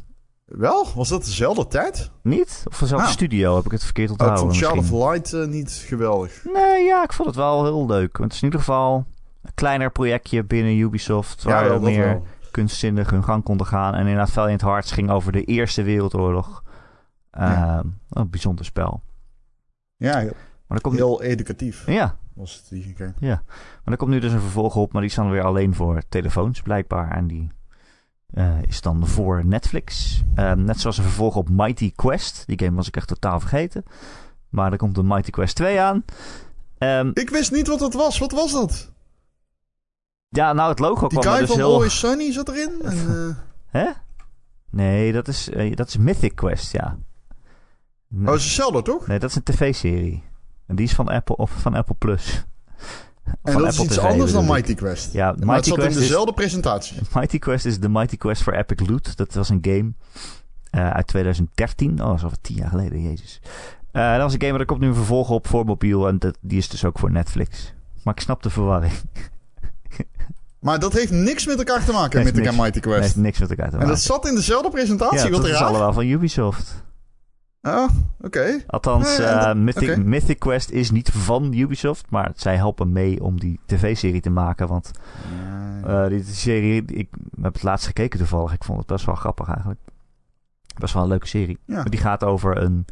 wel? Was dat dezelfde tijd? Niet? Of dezelfde ah. studio heb ik het verkeerd onthouden? Oh, ik vond Child of Light uh, niet geweldig. Nee, ja, ik vond het wel heel leuk. Want het is in ieder geval een kleiner projectje binnen Ubisoft... waar ja, meer wel. kunstzinnig hun gang konden gaan. En inderdaad, Valiant Hearts ging over de Eerste Wereldoorlog. Uh, ja. Een bijzonder spel. Ja, heel, maar komt heel educatief. Ja. Was het die. Ja, maar er komt nu dus een vervolg op... maar die dan weer alleen voor telefoons blijkbaar. En die uh, is dan voor Netflix. Uh, net zoals een vervolg op Mighty Quest. Die game was ik echt totaal vergeten. Maar er komt een Mighty Quest 2 aan. Um, ik wist niet wat het was. Wat was dat? Ja, nou, het logo Die kwam er guy dus van heel... Always Sunny zat erin. En, eh, Hè? Nee, dat is, eh, dat is Mythic Quest, ja. Nee, Oh, is hetzelfde, toch? nee, dat is een tv-serie. En die is van Apple, of van Apple Plus. En dat is iets TV anders dan. Mighty Quest. Ja, maar het Mighty zat in Quest, is, dezelfde presentatie. Mighty Quest is de Mighty Quest voor Epic Loot. Dat was een game eh, uit 2013. Oh, dat is alweer tien jaar geleden, jezus. Eh, dat was een game, maar er komt nu een vervolg op voor mobiel. En dat, die is dus ook voor Netflix. Maar ik snap de verwarring. Maar dat heeft niks met elkaar te maken, Heeft Mythic en Mighty Dat heeft Quest. niks met elkaar te en maken. dat zat in dezelfde presentatie, ja, wat dat is raar. allemaal van Ubisoft. Ah, oké. Althans, Nee, eh, Mythic, Quest is niet van Ubisoft, maar zij helpen mee om die tv-serie te maken. Want eh, die, die serie, ik heb het laatst gekeken toevallig. Ik vond het best wel grappig eigenlijk. Best wel een leuke serie. Ja. Maar die gaat over een,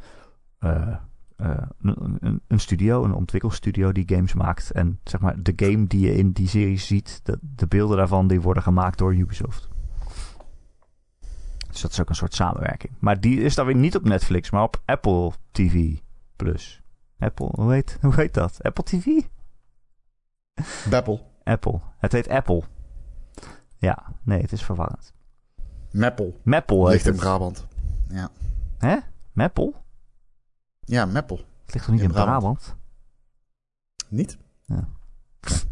eh, een, een, een studio, een ontwikkelstudio die games maakt. En zeg maar, de game die je in die serie ziet, de, de beelden daarvan, die worden gemaakt door Ubisoft. Dus dat is ook een soort samenwerking. Maar die is dan weer niet op Netflix, maar op Apple TV Plus. Apple, hoe heet, hoe heet dat? Apple TV? Beppel. Apple. Het heet Apple. Ja, nee, het is verwarrend. Meppel. Heet Ligt in het. Brabant. Ja. Hè? Maple? Ja, Meppel. Het ligt toch niet in, In Brabant. Brabant? Niet? Ja.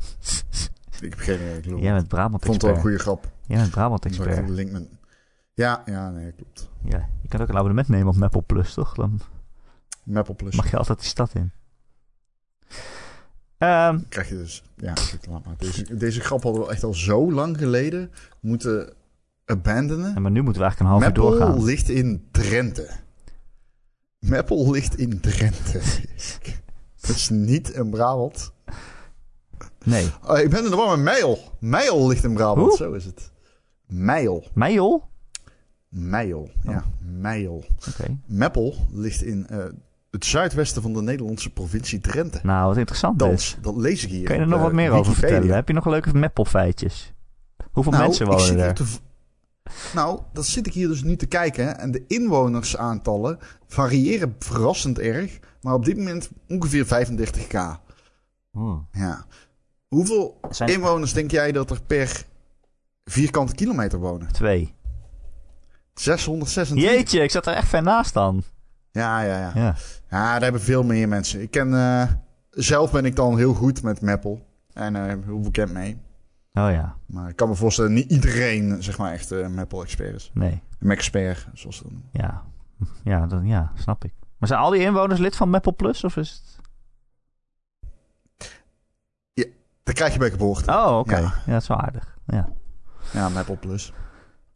Ik heb geen idee. Jij bent Brabant Ik vond het wel een goede grap. Jij bent Brabant Ik dacht, expert. de link met... Ja, ja, nee, klopt. Ja, je kan ook een abonnement nemen op Maple Plus, toch? Dan Meppel Plus. mag je altijd die stad in. Ehm, krijg je dus... Ja, laat maar. Deze, deze grap hadden we echt al zo lang geleden moeten abandonen. en maar nu moeten we eigenlijk een half uur Meppel doorgaan. ligt in Drenthe. Meppel ligt in Drenthe. Dat is niet in Brabant. Nee. Oh, ik ben in de war met Meijel. Meijel ligt in Brabant, Hoe? zo is het. Meijel. Meijel? Meijel, ja. Meijel. Oké. Meppel ligt in eh, het zuidwesten van de Nederlandse provincie Drenthe. Nou, wat interessant Dat, is. dat lees ik hier. Kun je er nog eh, wat meer over vertellen? Heb je nog leuke Maple feitjes? Hoeveel Nou, mensen wonen er? te Nou, dat zit ik hier dus nu te kijken. En de inwonersaantallen variëren verrassend erg. Maar op dit moment ongeveer 35k. Hmm. Ja. Hoeveel Zijn inwoners denk jij dat er per vierkante kilometer wonen? twee. 626. Jeetje, ik zat er echt ver naast dan. Ja, ja, ja. Ja. Ja, daar hebben veel meer mensen. Ik ken... eh, zelf ben ik dan heel goed met Maple. En eh heel bekend mee. Oh ja, Maar ik kan me voorstellen, niet iedereen, zeg maar, echt eh Maple-expert is. nee. Mac-expert, zoals dat noemen. Ja. Ja, dan, ja, snap ik. Maar zijn al die inwoners lid van Maple Plus? Of is het... Dat krijg je bij geboorte. Oh, oké. Ja. Ja. dat is wel aardig. Ja. Ja, Maple Plus.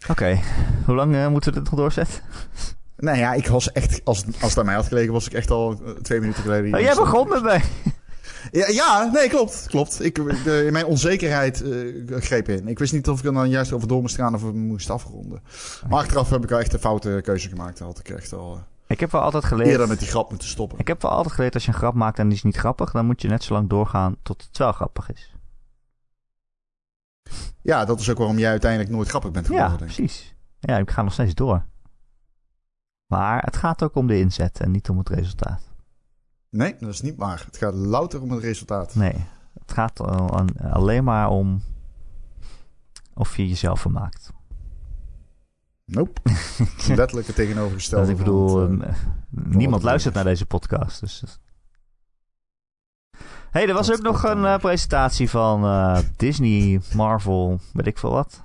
Oké. Hoe lang eh, moeten we dit nog doorzetten? Nou ja, ik was echt, als, als het aan mij had gelegen, was ik echt al twee minuten geleden. Oh, jij begon met mij. Ja, ja, nee, klopt. klopt. Ik, de, in mijn onzekerheid eh, greep in. Ik wist niet of ik er dan juist over door moest gaan of moest afronden. Maar achteraf heb ik wel echt een foute keuze gemaakt. Had ik echt al eh, Ik heb wel altijd geleerd... eerder met die grap moeten stoppen. Ik heb wel altijd geleerd als je een grap maakt en die is niet grappig, dan moet je net zo lang doorgaan tot het wel grappig is. Ja, dat is ook waarom jij uiteindelijk nooit grappig bent geworden. Ja, denk ik. precies. Ja, ik ga nog steeds door. Maar het gaat ook om de inzet en niet om het resultaat. Nee, dat is niet waar. Het gaat louter om het resultaat. Nee, het gaat alleen maar om of je jezelf vermaakt. Nope. Letterlijk het tegenovergestelde. Ik bedoel, het, eh, eh, niemand luistert is. naar deze podcast. Dus. Hey, er was Dat- ook nog een eh, presentatie van eh, Disney, Marvel, weet ik veel wat.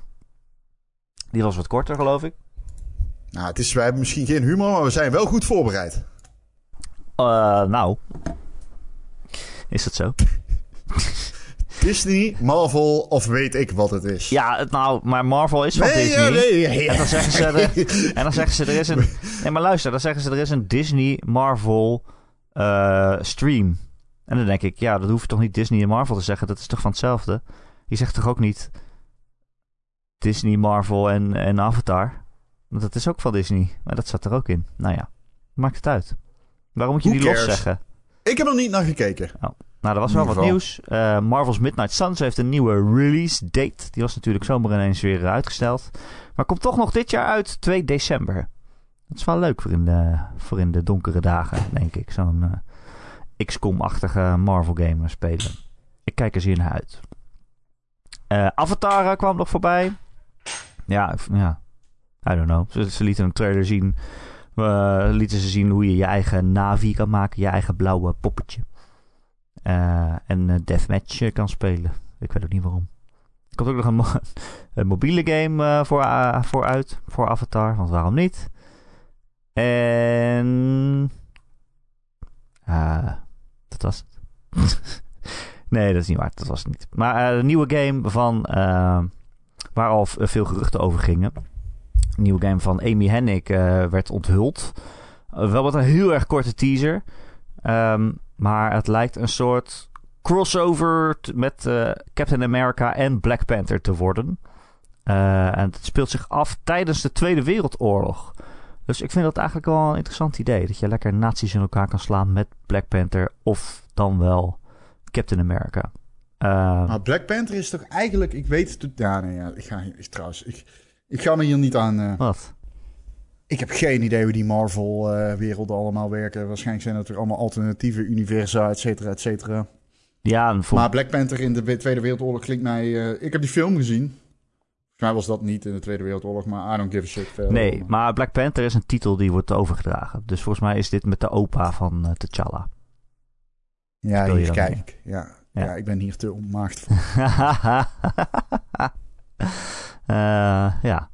Die was wat korter, geloof ik. nou, het is, wij hebben misschien geen humor, maar we zijn wel goed voorbereid. Eh, nou, is dat zo? Disney, Marvel of weet ik wat het is. Ja, nou, maar Marvel is van nee, Disney. ja, nee, nee, En dan zeggen ze er, en dan zeggen ze er is een. Nee, maar luister, dan zeggen ze er is een Disney Marvel stream. En dan denk ik, ja, dat hoef je toch niet Disney en Marvel te zeggen. Dat is toch van hetzelfde. Je zegt toch ook niet Disney, Marvel en, en Avatar. Want dat is ook van Disney. Maar dat zat er ook in. Nou ja, maakt het uit. Waarom moet je Who die los zeggen? Ik heb er niet naar gekeken. Nou, er was wel wat nieuws. Eh, Marvel's Midnight Suns heeft een nieuwe release date. Die was natuurlijk zomaar ineens weer uitgesteld. Maar komt toch nog dit jaar uit, 2 december. Dat is wel leuk voor in de, voor in de donkere dagen, denk ik. Zo'n eh, XCOM-achtige Marvel game spelen. Ik kijk er zeer naar uit. Uh, Avatar kwam nog voorbij. Ja, ja. I don't know. Ze, lieten een trailer zien. Uh, lieten ze zien hoe je je eigen Navi kan maken. Je eigen blauwe poppetje. Uh, en Deathmatch kan spelen. Ik weet ook niet waarom. Er komt ook nog een, mo een mobiele game voor, voor uit. Voor Avatar. Want waarom niet? En... was het. nee, dat is niet waar. Dat was het niet. Maar een nieuwe game van... waar al veel geruchten over gingen nieuwe game van Amy Hennig uh, werd onthuld. Wel met een heel erg korte teaser. Um, maar het lijkt een soort crossover met Captain America en Black Panther te worden. en het speelt zich af tijdens de Tweede Wereldoorlog. Dus ik vind dat eigenlijk wel een interessant idee. Dat je lekker nazi's in elkaar kan slaan met Black Panther of dan wel Captain America. maar Black Panther is toch eigenlijk, ik weet het, ja nee, ja, ik ga ik, trouwens, ik, ik ga me hier niet aan. Uh... Wat? Ik heb geen idee hoe die Marvel-werelden allemaal werken. Waarschijnlijk zijn het er allemaal alternatieve universa, et cetera, et cetera. Ja, Maar Black Panther in de Tweede Wereldoorlog klinkt mij... Uh, ik heb die film gezien. Volgens mij was dat niet in de Tweede Wereldoorlog, maar I don't give a shit. Verder. Nee, maar Black Panther is een titel die wordt overgedragen. Dus volgens mij is dit met de opa van uh, T'Challa. Ja, hier kijk. Ja, ja. ja. ik ben hier te onmaagd voor. Uh, ja.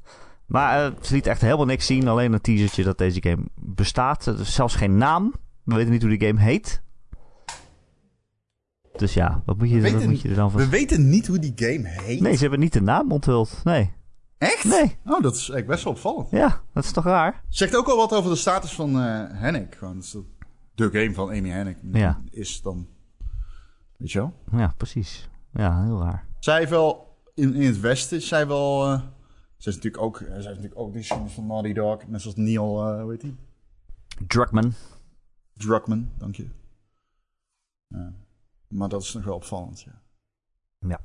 Maar uh, ze liet echt helemaal niks zien. Alleen een teasertje dat deze game bestaat. Er is zelfs geen naam. We weten niet hoe die game heet. Dus ja, wat moet je, wat moet je er dan van... We weten niet hoe die game heet? Nee, ze hebben niet de naam onthuld. Nee. Echt? Nee. Oh, dat is eigenlijk best wel opvallend. Ja, dat is toch raar? Zegt ook al wat over de status van uh. Gewoon, de game van Amy Hennig ja. is dan... Weet je wel? Ja, precies. Ja, heel raar. Zij heeft wel in, in het westen is zij wel... Uh, zij is natuurlijk ook, zij is natuurlijk ook de van Naughty Dog. Net zoals Neil, uh, hoe heet dank je. Ja. Maar dat is nog wel opvallend, ja. Ja.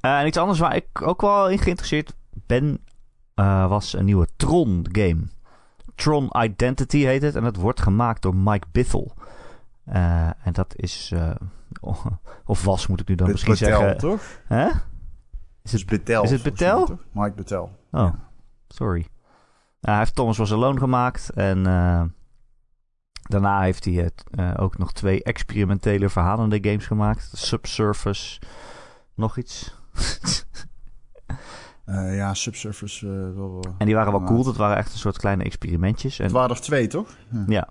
Uh, en iets anders waar ik ook wel in geïnteresseerd ben... Uh, was een nieuwe Tron-game. Tron Identity heet het. En het wordt gemaakt door Mike Bithell. Uh, en dat is... of was, moet ik nu dan misschien zeggen. toch? Hè? Is het Betel? Is het Betel? Mike Betel. Oh, sorry. hij heeft Thomas Was Alone gemaakt. En daarna heeft hij het, uh, ook nog twee experimentele verhalende games gemaakt. Subsurface. Nog iets. Uh, ja, Subsurface. Wel, en die waren wel cool. Dat waren echt een soort kleine experimentjes. En, het waren er twee, toch? Ja.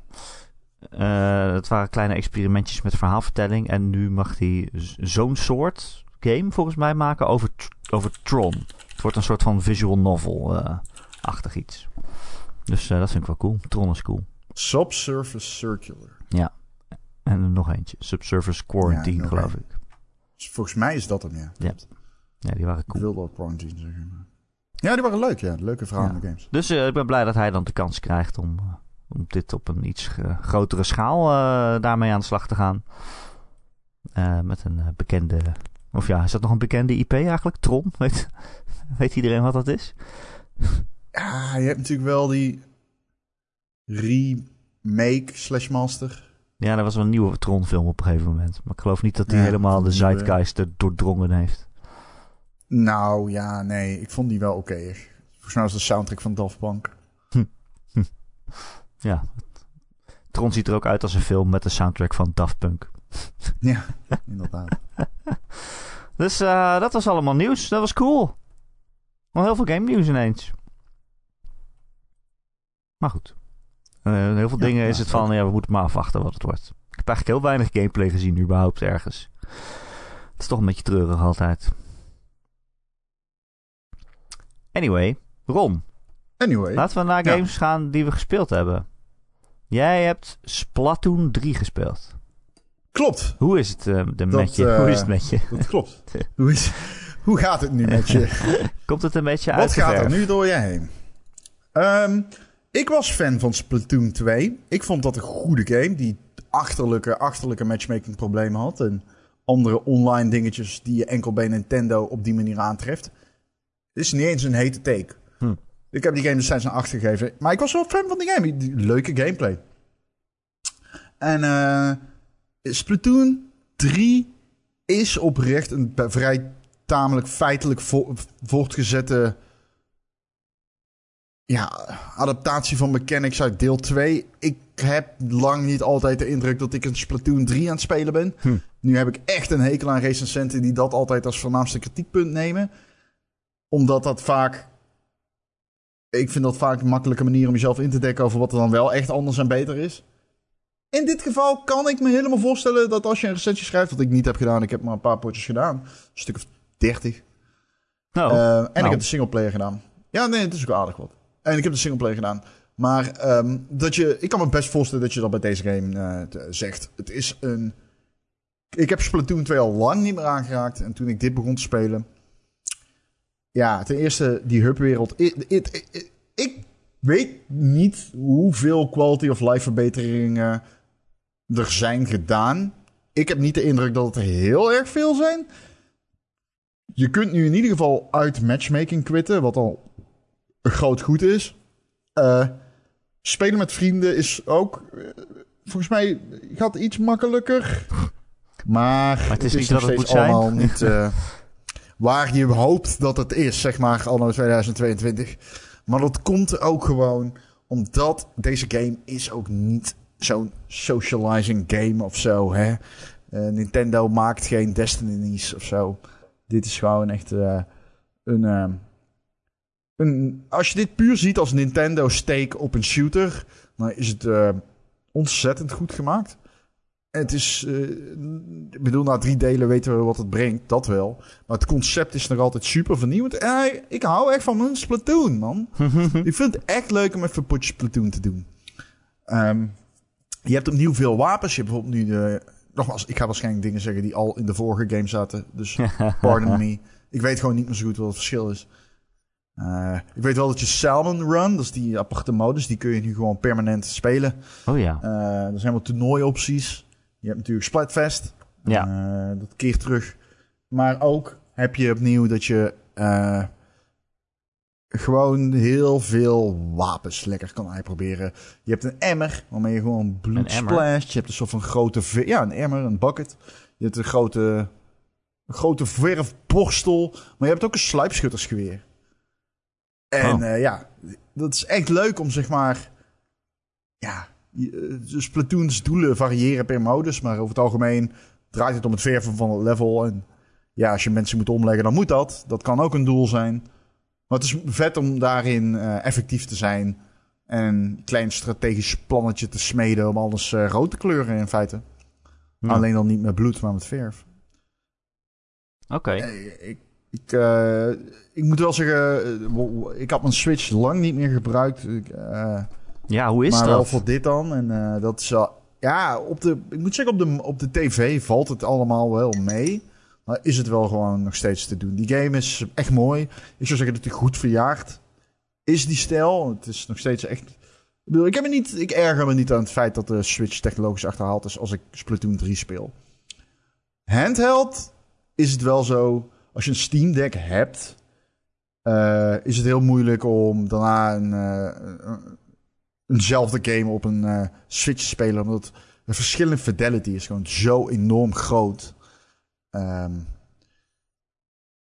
ja. het waren kleine experimentjes met verhaalvertelling. En nu mag hij zo'n soort game volgens mij maken over, over Tron. Het wordt een soort van visual novel-achtig iets. Dus dat vind ik wel cool. Tron is cool. Subsurface Circular. Ja. En nog eentje. Subsurface Quarantine, ja, geloof ik. Volgens mij is dat hem, ja. Ja, ja die waren cool. Ik wilde wel Quarantine zeggen. Ja, die waren leuk, ja. Leuke verhalen ja. games. Dus uh, ik ben blij dat hij dan de kans krijgt om, om dit op een iets grotere schaal daarmee aan de slag te gaan. met een bekende of ja, is dat nog een bekende IP eigenlijk? Tron? Weet, weet iedereen wat dat is? Ja, je hebt natuurlijk wel die remake slash master. Ja, er was wel een nieuwe Tron-film op een gegeven moment. Maar ik geloof niet dat die helemaal de zeitgeist er doordrongen heeft. Nou ja, nee. Ik vond die wel oké. Okay. Volgens mij was de soundtrack van Daft Punk. Hm. Hm. Ja. Tron ziet er ook uit als een film met de soundtrack van Daft Punk. Ja, inderdaad. dus uh, dat was allemaal nieuws. Dat was cool. Nog heel veel game nieuws ineens. Maar goed. Uh, heel veel ja, dingen ja, is het van, ja, we moeten maar afwachten wat het wordt. Ik heb eigenlijk heel weinig gameplay gezien überhaupt ergens. Het is toch een beetje treurig altijd. Anyway, Ron. Anyway. Laten we naar games gaan die we gespeeld hebben. Jij hebt Splatoon 3 gespeeld. Klopt. Hoe is het uh, de met je? hoe is het met je? Dat klopt. hoe, is, hoe gaat het nu met je? Komt het een beetje uit? Wat gaat er nu door je heen? Um, ik was fan van Splatoon 2. Ik vond dat een goede game die achterlijke, achterlijke matchmaking problemen had. En andere online dingetjes die je enkel bij Nintendo op die manier aantreft. Het is niet eens een hete take. Hm. Ik heb die game destijds een 8 gegeven. Maar ik was wel fan van die game. Leuke gameplay. En... Uh, Splatoon 3 is oprecht een vrij tamelijk feitelijk voortgezette ja, adaptatie van mechanics uit deel 2. Ik heb lang niet altijd de indruk dat ik een Splatoon 3 aan het spelen ben. Hm. Nu heb ik echt een hekel aan recensenten die dat altijd als voornaamste kritiekpunt nemen. Omdat dat vaak... Ik vind dat vaak een makkelijke manier om jezelf in te dekken over wat er dan wel echt anders en beter is. In dit geval kan ik me helemaal voorstellen dat als je een recensie schrijft, wat ik niet heb gedaan, ik heb maar een paar potjes gedaan, een stuk of 30. Nou, Uh, en ik nou. heb de singleplayer gedaan. Ja, nee, het is ook aardig wat. En ik heb de singleplayer gedaan. Maar ehm, dat je, ik kan me best voorstellen dat je dat bij deze game eh, zegt. Het is een. Ik heb Splatoon 2 al lang niet meer aangeraakt. En toen ik dit begon te spelen. Ja, ten eerste die hubwereld. Ik weet niet hoeveel quality of life verbeteringen er zijn gedaan. Ik heb niet de indruk dat het er heel erg veel zijn. Je kunt nu in ieder geval uit matchmaking quitten, wat al een groot goed is. Eh, spelen met vrienden is ook, eh, volgens mij, gaat iets makkelijker. Maar, het is niet wat het moet zijn. allemaal niet eh, waar je hoopt dat het is, zeg maar, anno 2022. Maar dat komt ook gewoon omdat deze game is ook niet zo'n socializing game of zo, hè. Nintendo maakt geen Destinies of zo. Dit is gewoon echt een, een... Als je dit puur ziet als Nintendo steek op een shooter... dan is het eh, ontzettend goed gemaakt. En het is... eh, ik bedoel, na drie delen weten we wat het brengt. Dat wel. Maar het concept is nog altijd super vernieuwend. En hij- ik hou echt van mijn Splatoon, man. ik vind het echt leuk om even een potje Splatoon te doen. Ehm, je hebt opnieuw veel wapens. Je hebt bijvoorbeeld nu de... Nogmaals, ik ga waarschijnlijk dingen zeggen die al in de vorige game zaten. Dus pardon me. Ik weet gewoon niet meer zo goed wat het verschil is. Eh, ik weet wel dat je Salmon Run, dat is die aparte modus, die kun je nu gewoon permanent spelen. Oh ja. Eh, er zijn wat toernooiopties. Je hebt natuurlijk Splatfest. Ja. Eh, dat keert terug. Maar ook heb je opnieuw dat je gewoon heel veel wapens lekker kan uitproberen. Je hebt een emmer waarmee je gewoon bloed splasht. Je hebt een soort van grote... Ja, een emmer, een bucket. Je hebt een grote, een grote verfborstel. Maar je hebt ook een sluipschuttersgeweer. En Oh. eh, ja, dat is echt leuk om zeg maar... Ja, dus Platoons doelen variëren per modus. Maar over het algemeen draait het om het verven van het level. En ja, als je mensen moet omleggen, dan moet dat. Dat kan ook een doel zijn. Maar het is vet om daarin eh, effectief te zijn. En een klein strategisch plannetje te smeden om alles rood te kleuren in feite. Alleen dan niet met bloed, maar met verf. Oké. Ik, ik, ik moet wel zeggen, eh, ik had mijn Switch lang niet meer gebruikt. Ik, eh, Ja, hoe is maar wel dat? voor dit dan. En eh, dat is wel... Ja, op de, ik moet zeggen, op de, op de tv valt het allemaal wel mee. Maar is het wel gewoon nog steeds te doen. Die game is echt mooi. Ik zou zeggen dat hij goed verjaard is, die stijl. Het is nog steeds echt... Ik, bedoel, ik, heb me niet, ik erger me niet aan het feit dat de Switch technologisch achterhaald is als ik Splatoon 3 speel. Handheld is het wel zo... Als je een Steam Deck hebt... eh, is het heel moeilijk om daarna een, een- eenzelfde game op een eh, Switch te spelen. Omdat de verschil in fidelity is gewoon zo enorm groot. Ehm,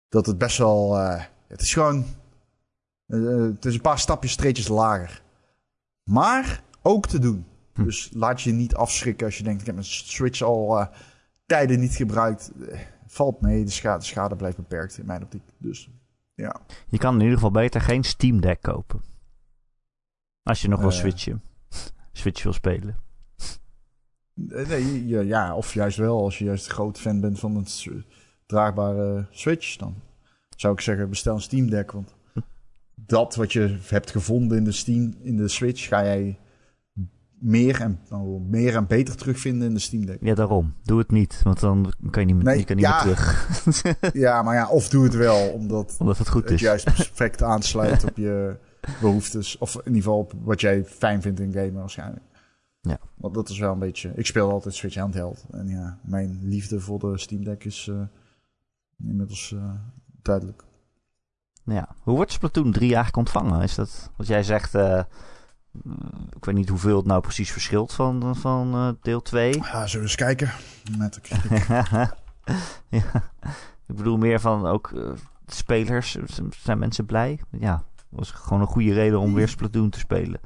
dat het best wel... het is gewoon... het is een paar stapjes, streetjes lager. Maar ook te doen. Hm. Dus laat je niet afschrikken als je denkt... ik heb mijn Switch al tijden niet gebruikt. Valt mee, de schade, de schade blijft beperkt in mijn optiek. Dus ja. Je kan in ieder geval beter geen Steam Deck kopen. Als je nog wil Eh. switchen. Switch wil spelen. Eh, Nee, ja, ja, of juist wel. Als je juist een groot fan bent van een draagbare Switch, dan zou ik zeggen bestel een Steam Deck. Want dat wat je hebt gevonden in de Steam, in de Switch, ga jij meer en, nou, meer en beter terugvinden in de Steam Deck. Ja, daarom. Doe het niet, want dan kan je niet, meer- Nee, je kan niet ja. meer terug. ja, maar ja, of doe het wel, omdat Omdat het goed het is. juist perfect aansluit op je behoeftes. Of in ieder geval op wat jij fijn vindt in gamen waarschijnlijk. Ja. Want dat is wel een beetje... Ik speel altijd Switch handheld. En ja, mijn liefde voor de Steam Deck is eh, inmiddels eh, duidelijk. Ja. Hoe wordt Splatoon 3 eigenlijk ontvangen? Is dat wat jij zegt? eh, ik weet niet hoeveel het nou precies verschilt van, van eh, deel 2. Ja, zullen we eens kijken. Met ja. Ik bedoel meer van ook uh, spelers, zijn mensen blij? Ja, was gewoon een goede reden om weer Splatoon te spelen.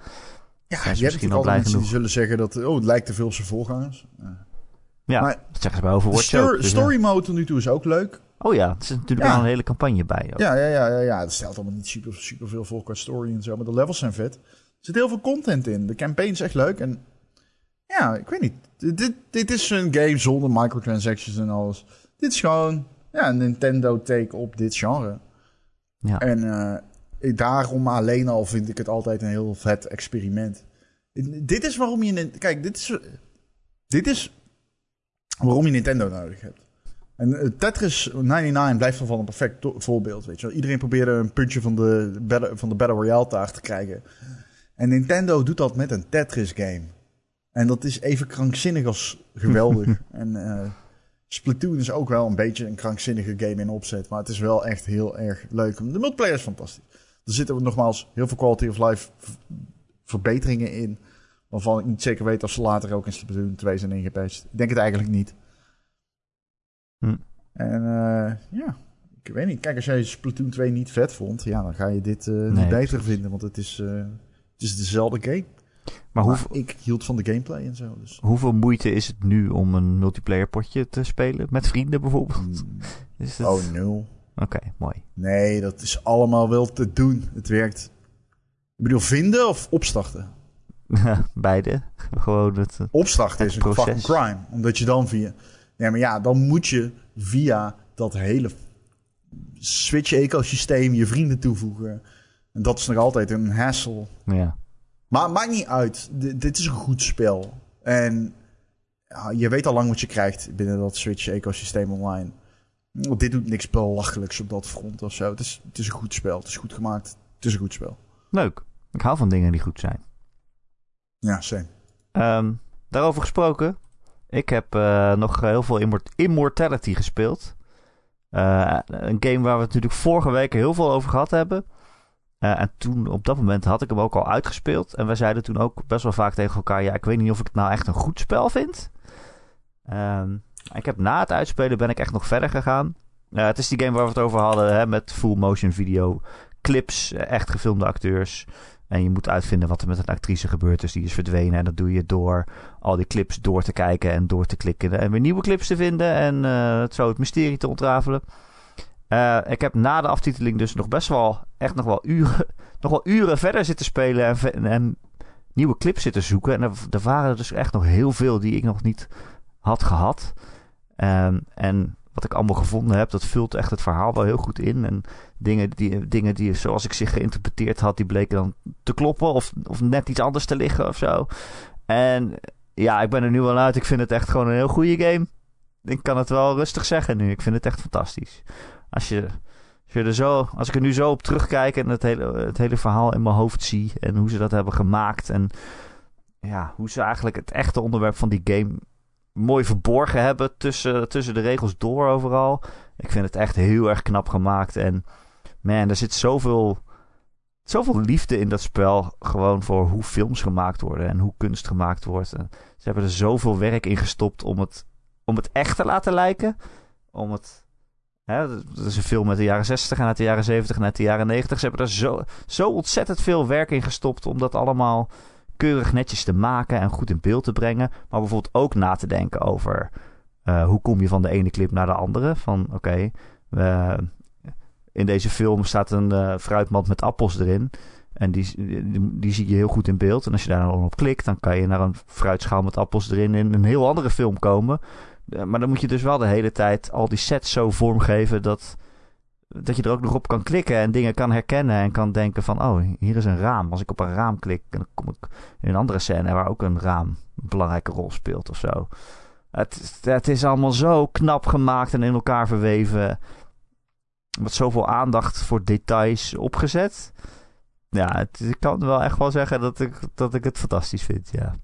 Ja, zijn je misschien al mensen die zullen zeggen dat oh, het lijkt te veel op zijn voorgangers. Ja, maar, dat zeggen ze bij Overwatch de ook, dus, story mode tot nu toe is ook leuk. Oh ja, er zit natuurlijk wel een hele campagne bij. Ook. Ja, ja, ja, ja, ja, het stelt allemaal niet super, super veel voor qua story en zo, maar de levels zijn vet. Er zit heel veel content in. De campaign is echt leuk en ja, ik weet niet. Dit, dit is een game zonder microtransactions en alles. Dit is gewoon ja, een Nintendo take op dit genre. Ja. En uh, daarom alleen al vind ik het altijd een heel vet experiment. Dit is waarom je... Kijk, dit is, dit is waarom je Nintendo nodig hebt. En eh, Tetris 99 blijft van een perfect voorbeeld. Weet je. Iedereen probeerde een puntje van de, van de Battle Royale taart te krijgen. En Nintendo doet dat met een Tetris game. En dat is even krankzinnig als geweldig. en uh, Splatoon is ook wel een beetje een krankzinnige game in opzet. Maar het is wel echt heel erg leuk. De multiplayer is fantastisch. Er zitten nogmaals heel veel quality of life verbeteringen in. Waarvan ik niet zeker weet of ze later ook in Splatoon 2 zijn ingepatcht. Ik denk het eigenlijk niet. Hm. En uh, ja, ik weet niet. Kijk, als jij Splatoon 2 niet vet vond, ja, dan ga je dit uh, niet beter vinden. Want het is, is dezelfde game. Maar, maar ik hield van de gameplay en zo. Dus. Hoeveel moeite is het nu om een multiplayer potje te spelen? Met vrienden bijvoorbeeld? Hmm. Is het... Oh, nul. Oké, mooi. Nee, dat is allemaal wel te doen. Het werkt. Ik bedoel, vinden of opstarten? Beide. Gewoon het. Opstarten is een fucking crime. Omdat je dan via. Nee, maar ja, dan moet je via dat hele Switch-ecosysteem je vrienden toevoegen. En dat is nog altijd een hassle. Ja. Maar maakt niet uit. dit is een goed spel. En ja, je weet al lang wat je krijgt binnen dat Switch-ecosysteem online. Dit doet niks belachelijks op dat front of zo. Het is, het is een goed spel. Het is goed gemaakt. Het is een goed spel. Leuk. Ik hou van dingen die goed zijn. Ja, same. Um, daarover gesproken. Ik heb uh, nog heel veel Immort Immortality gespeeld. Uh, een game waar we het natuurlijk vorige week heel veel over gehad hebben. Uh, en toen, op dat moment, had ik hem ook al uitgespeeld. En wij zeiden toen ook best wel vaak tegen elkaar: ja, ik weet niet of ik het nou echt een goed spel vind. Um, ik heb na het uitspelen ben ik echt nog verder gegaan. Uh, het is die game waar we het over hadden, hè, met full motion video, clips, echt gefilmde acteurs. En je moet uitvinden wat er met een actrice gebeurd is. Die is verdwenen. En dat doe je door al die clips door te kijken en door te klikken. En weer nieuwe clips te vinden. En uh, zo het mysterie te ontrafelen. Uh, ik heb na de aftiteling dus nog best wel, echt nog wel uren, nog wel uren verder zitten spelen. En, en nieuwe clips zitten zoeken. En er, waren dus echt nog heel veel die ik nog niet had gehad. Um, en wat ik allemaal gevonden heb, dat vult echt het verhaal wel heel goed in. En dingen die, dingen die zoals ik zich geïnterpreteerd had, die bleken dan te kloppen. Of, of net iets anders te liggen of zo. En ja, ik ben er nu wel uit. Ik vind het echt gewoon een heel goede game. Ik kan het wel rustig zeggen nu. Ik vind het echt fantastisch. Als je, als, zo, als ik er nu zo op terugkijk en het hele, het hele verhaal in mijn hoofd zie. En hoe ze dat hebben gemaakt. En ja, hoe ze eigenlijk het echte onderwerp van die game mooi verborgen hebben tussen, tussen de regels door overal. Ik vind het echt heel erg knap gemaakt. En man, er zit zoveel, zoveel liefde in dat spel. Gewoon voor hoe films gemaakt worden en hoe kunst gemaakt wordt. Ze hebben er zoveel werk in gestopt om het, om het echt te laten lijken. Om het. Hè, dat is een film uit de jaren 60 en uit de jaren 70 en uit de jaren 90. Ze hebben er zo, zo ontzettend veel werk in gestopt om dat allemaal keurig netjes te maken en goed in beeld te brengen. Maar bijvoorbeeld ook na te denken over uh, hoe kom je van de ene clip naar de andere. Van oké, okay, in deze film staat een uh, fruitmand met appels erin. En die, die, die, zie je heel goed in beeld. En als je daar dan op klikt, dan kan je naar een fruitschaal met appels erin in een heel andere film komen. Maar dan moet je dus wel de hele tijd al die sets zo vormgeven dat dat je er ook nog op kan klikken en dingen kan herkennen en kan denken van, oh, hier is een raam. Als ik op een raam klik, dan kom ik in een andere scène waar ook een raam een belangrijke rol speelt of zo. Het, het is allemaal zo knap gemaakt en in elkaar verweven. Met zoveel aandacht voor details opgezet. Ja, ik kan wel echt wel zeggen dat ik, dat ik het fantastisch vind, ja.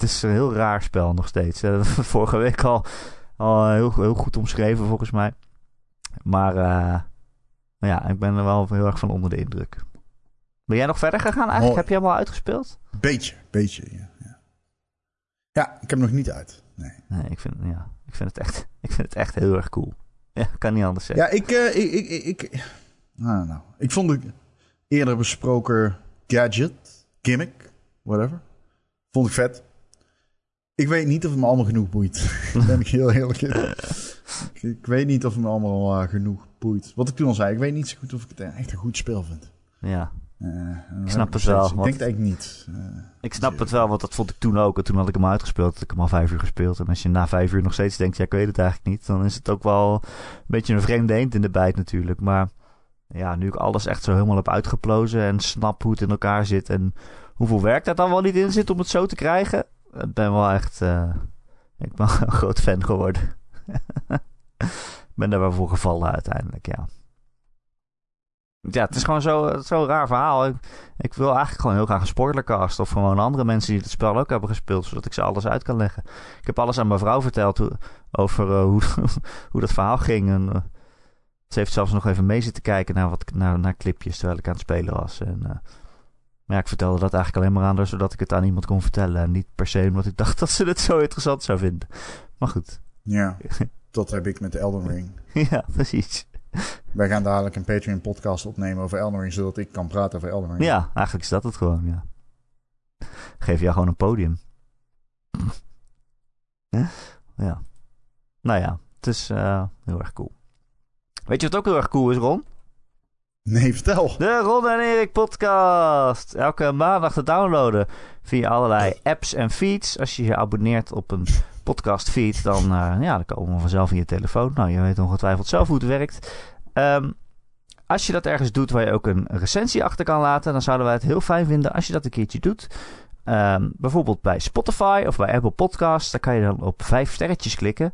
Het is een heel raar spel nog steeds. Vorige week al, al heel, heel goed omschreven volgens mij. Maar uh, ja, ik ben er wel heel erg van onder de indruk. Ben jij nog verder gegaan eigenlijk? Heb je hem al uitgespeeld? Beetje, beetje, ja, ja. Ja, ik heb hem nog niet uit. Nee. Nee, ik vind, ja, ik vind, het, echt, ik vind het echt heel erg cool. Ja, kan niet anders zeggen. Ja, ik, uh, ik, ik, ik, ik, nou, nou, ik vond de eerder besproken gadget, gimmick, whatever, vond ik vet. Ik weet niet of het me allemaal genoeg boeit. Ben ik heel eerlijk in. ik, weet niet of het me allemaal uh, genoeg boeit. Wat ik toen al zei, ik weet niet zo goed of ik het echt een goed spel vind. Ja. Uh, ik snap het wel. Ik denk het eigenlijk niet. Uh, ik snap het wel, want dat vond ik toen ook. En toen had ik hem uitgespeeld. Had ik hem al vijf uur gespeeld. En als je na vijf uur nog steeds denkt, ja, ik weet het eigenlijk niet. Dan is het ook wel een beetje een vreemde eend in de bijt natuurlijk. Maar ja, nu ik alles echt zo helemaal heb uitgeplozen. En snap hoe het in elkaar zit. En hoeveel werk daar dan wel niet in zit om het zo te krijgen. Ik ben wel echt... Uh, ik ben een groot fan geworden. ik ben daar wel voor gevallen uiteindelijk, ja. Ja, het is gewoon zo'n zo raar verhaal. Ik, wil eigenlijk gewoon heel graag een spoilercast. Of gewoon andere mensen die het spel ook hebben gespeeld. Zodat ik ze alles uit kan leggen. Ik heb alles aan mijn vrouw verteld over uh, hoe, hoe dat verhaal ging. En, ze heeft zelfs nog even mee zitten kijken naar, wat, naar, naar clipjes terwijl ik aan het spelen was. En, maar ja, ik vertelde dat eigenlijk alleen maar aan haar zodat ik het aan iemand kon vertellen. En niet per se omdat ik dacht dat ze het zo interessant zou vinden. Maar goed. Ja, dat heb ik met Elden Ring. ja, precies. Wij gaan dadelijk een Patreon podcast opnemen over Elden Ring, zodat ik kan praten over Elden Ring. Ja, eigenlijk is dat het gewoon, ja. Geef jou gewoon een podium. ja. Nou ja, het is uh, heel erg cool. Weet je wat ook heel erg cool is, Ron? Nee, vertel. De Ron en Erik podcast. Elke maandag te downloaden via allerlei apps en feeds. Als je je abonneert op een podcast feed, dan, uh, ja, dan komen we vanzelf in je telefoon. Nou, je weet ongetwijfeld zelf hoe het werkt. Um, als je dat ergens doet waar je ook een recensie achter kan laten, dan zouden wij het heel fijn vinden als je dat een keertje doet. Um, bijvoorbeeld bij Spotify of bij Apple Podcasts. Daar kan je dan op vijf sterretjes klikken.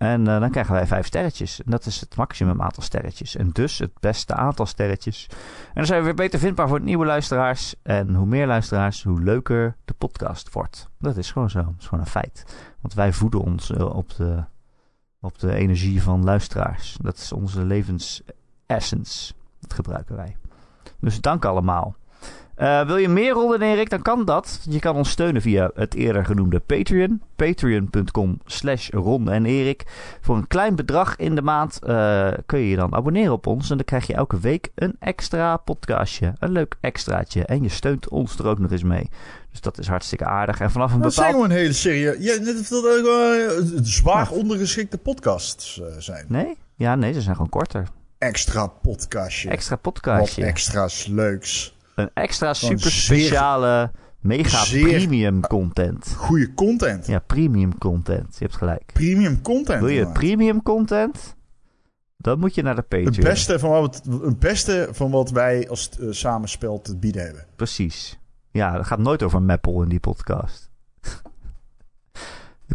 En uh, dan krijgen wij vijf sterretjes. En dat is het maximum aantal sterretjes. En dus het beste aantal sterretjes. En dan zijn we weer beter vindbaar voor nieuwe luisteraars. En hoe meer luisteraars, hoe leuker de podcast wordt. Dat is gewoon zo. Dat is gewoon een feit. Want wij voeden ons uh, op, de, op de energie van luisteraars. Dat is onze levensessence. Dat gebruiken wij. Dus dank allemaal. Uh, wil je meer rollen, Erik, dan kan dat. Je kan ons steunen via het eerder genoemde Patreon. Patreon.com slash Ron en Erik. Voor een klein bedrag in de maand uh, kun je je dan abonneren op ons. En dan krijg je elke week een extra podcastje. Een leuk extraatje. En je steunt ons er ook nog eens mee. Dus dat is hartstikke aardig. En vanaf een dat bepaald... zijn gewoon hele serieus... Ja, dat uh, zwaar ondergeschikte podcasts zijn. Nee? Ja, nee, ze zijn gewoon korter. Extra podcastje. Extra podcastje. Wat extra's leuks. Een extra super speciale, mega premium content. Goede content. Ja, premium content. Je hebt gelijk. Premium content. Wil je premium content? Dan moet je naar de Patreon. Het beste van wat, het beste van wat wij als uh, samenspel te bieden hebben. Precies. Ja, dat gaat nooit over Maple in die podcast.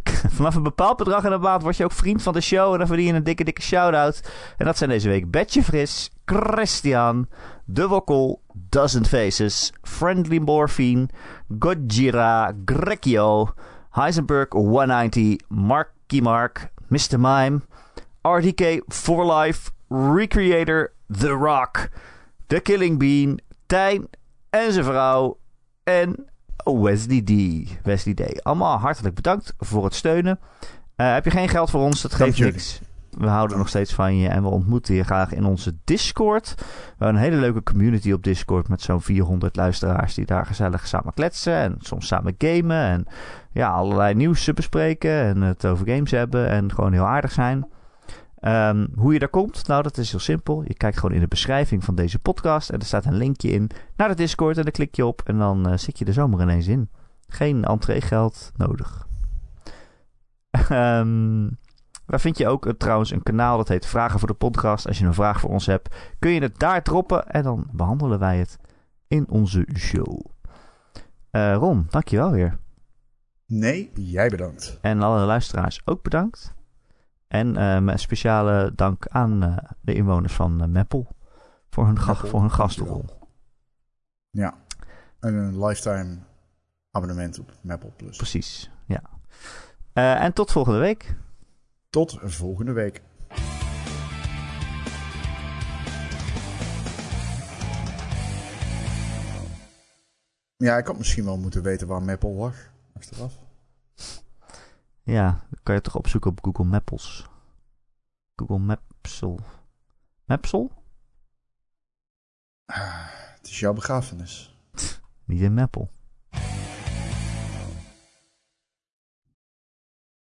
Vanaf een bepaald bedrag in de maand word je ook vriend van de show. En dan verdien je een dikke, dikke shout-out. En dat zijn deze week Betje Fris, Christian, De Wokkel, Dozen Faces, Friendly Morphine, Gojira, Grekio, Heisenberg 190, Marky Mark, Mr. Mime, RDK for Life, Recreator, The Rock, The Killing Bean, Tijn en zijn vrouw en Wesley D. Wesley D. Allemaal hartelijk bedankt voor het steunen. Uh, heb je geen geld voor ons? Dat geeft niks. We houden nog steeds van je en we ontmoeten je graag in onze Discord. We hebben een hele leuke community op Discord met zo'n 400 luisteraars die daar gezellig samen kletsen en soms samen gamen en ja, allerlei nieuws bespreken en het over games hebben en gewoon heel aardig zijn. Um, hoe je daar komt? Nou, dat is heel simpel. Je kijkt gewoon in de beschrijving van deze podcast en er staat een linkje in naar de Discord en daar klik je op en dan uh, zit je er zomaar ineens in. Geen entreegeld nodig. Um, Waar vind je ook uh, trouwens een kanaal dat heet Vragen voor de Podcast. Als je een vraag voor ons hebt, kun je het daar droppen en dan behandelen wij het in onze show. Uh, Ron, dankjewel weer. Nee, jij bedankt. En alle luisteraars ook bedankt. En uh, met speciale dank aan uh, de inwoners van Meppel voor hun, voor hun gastrol. Ja, en een lifetime abonnement op Meppel Plus. Precies, ja. en tot volgende week. Tot volgende week. Ja, ik had misschien wel moeten weten waar Maple lag. Achteraf. Ja, dan kan je toch opzoeken op Google Mapples. Google Map Mapsel. Mapsel? Het is jouw begrafenis. Niet in Mappel.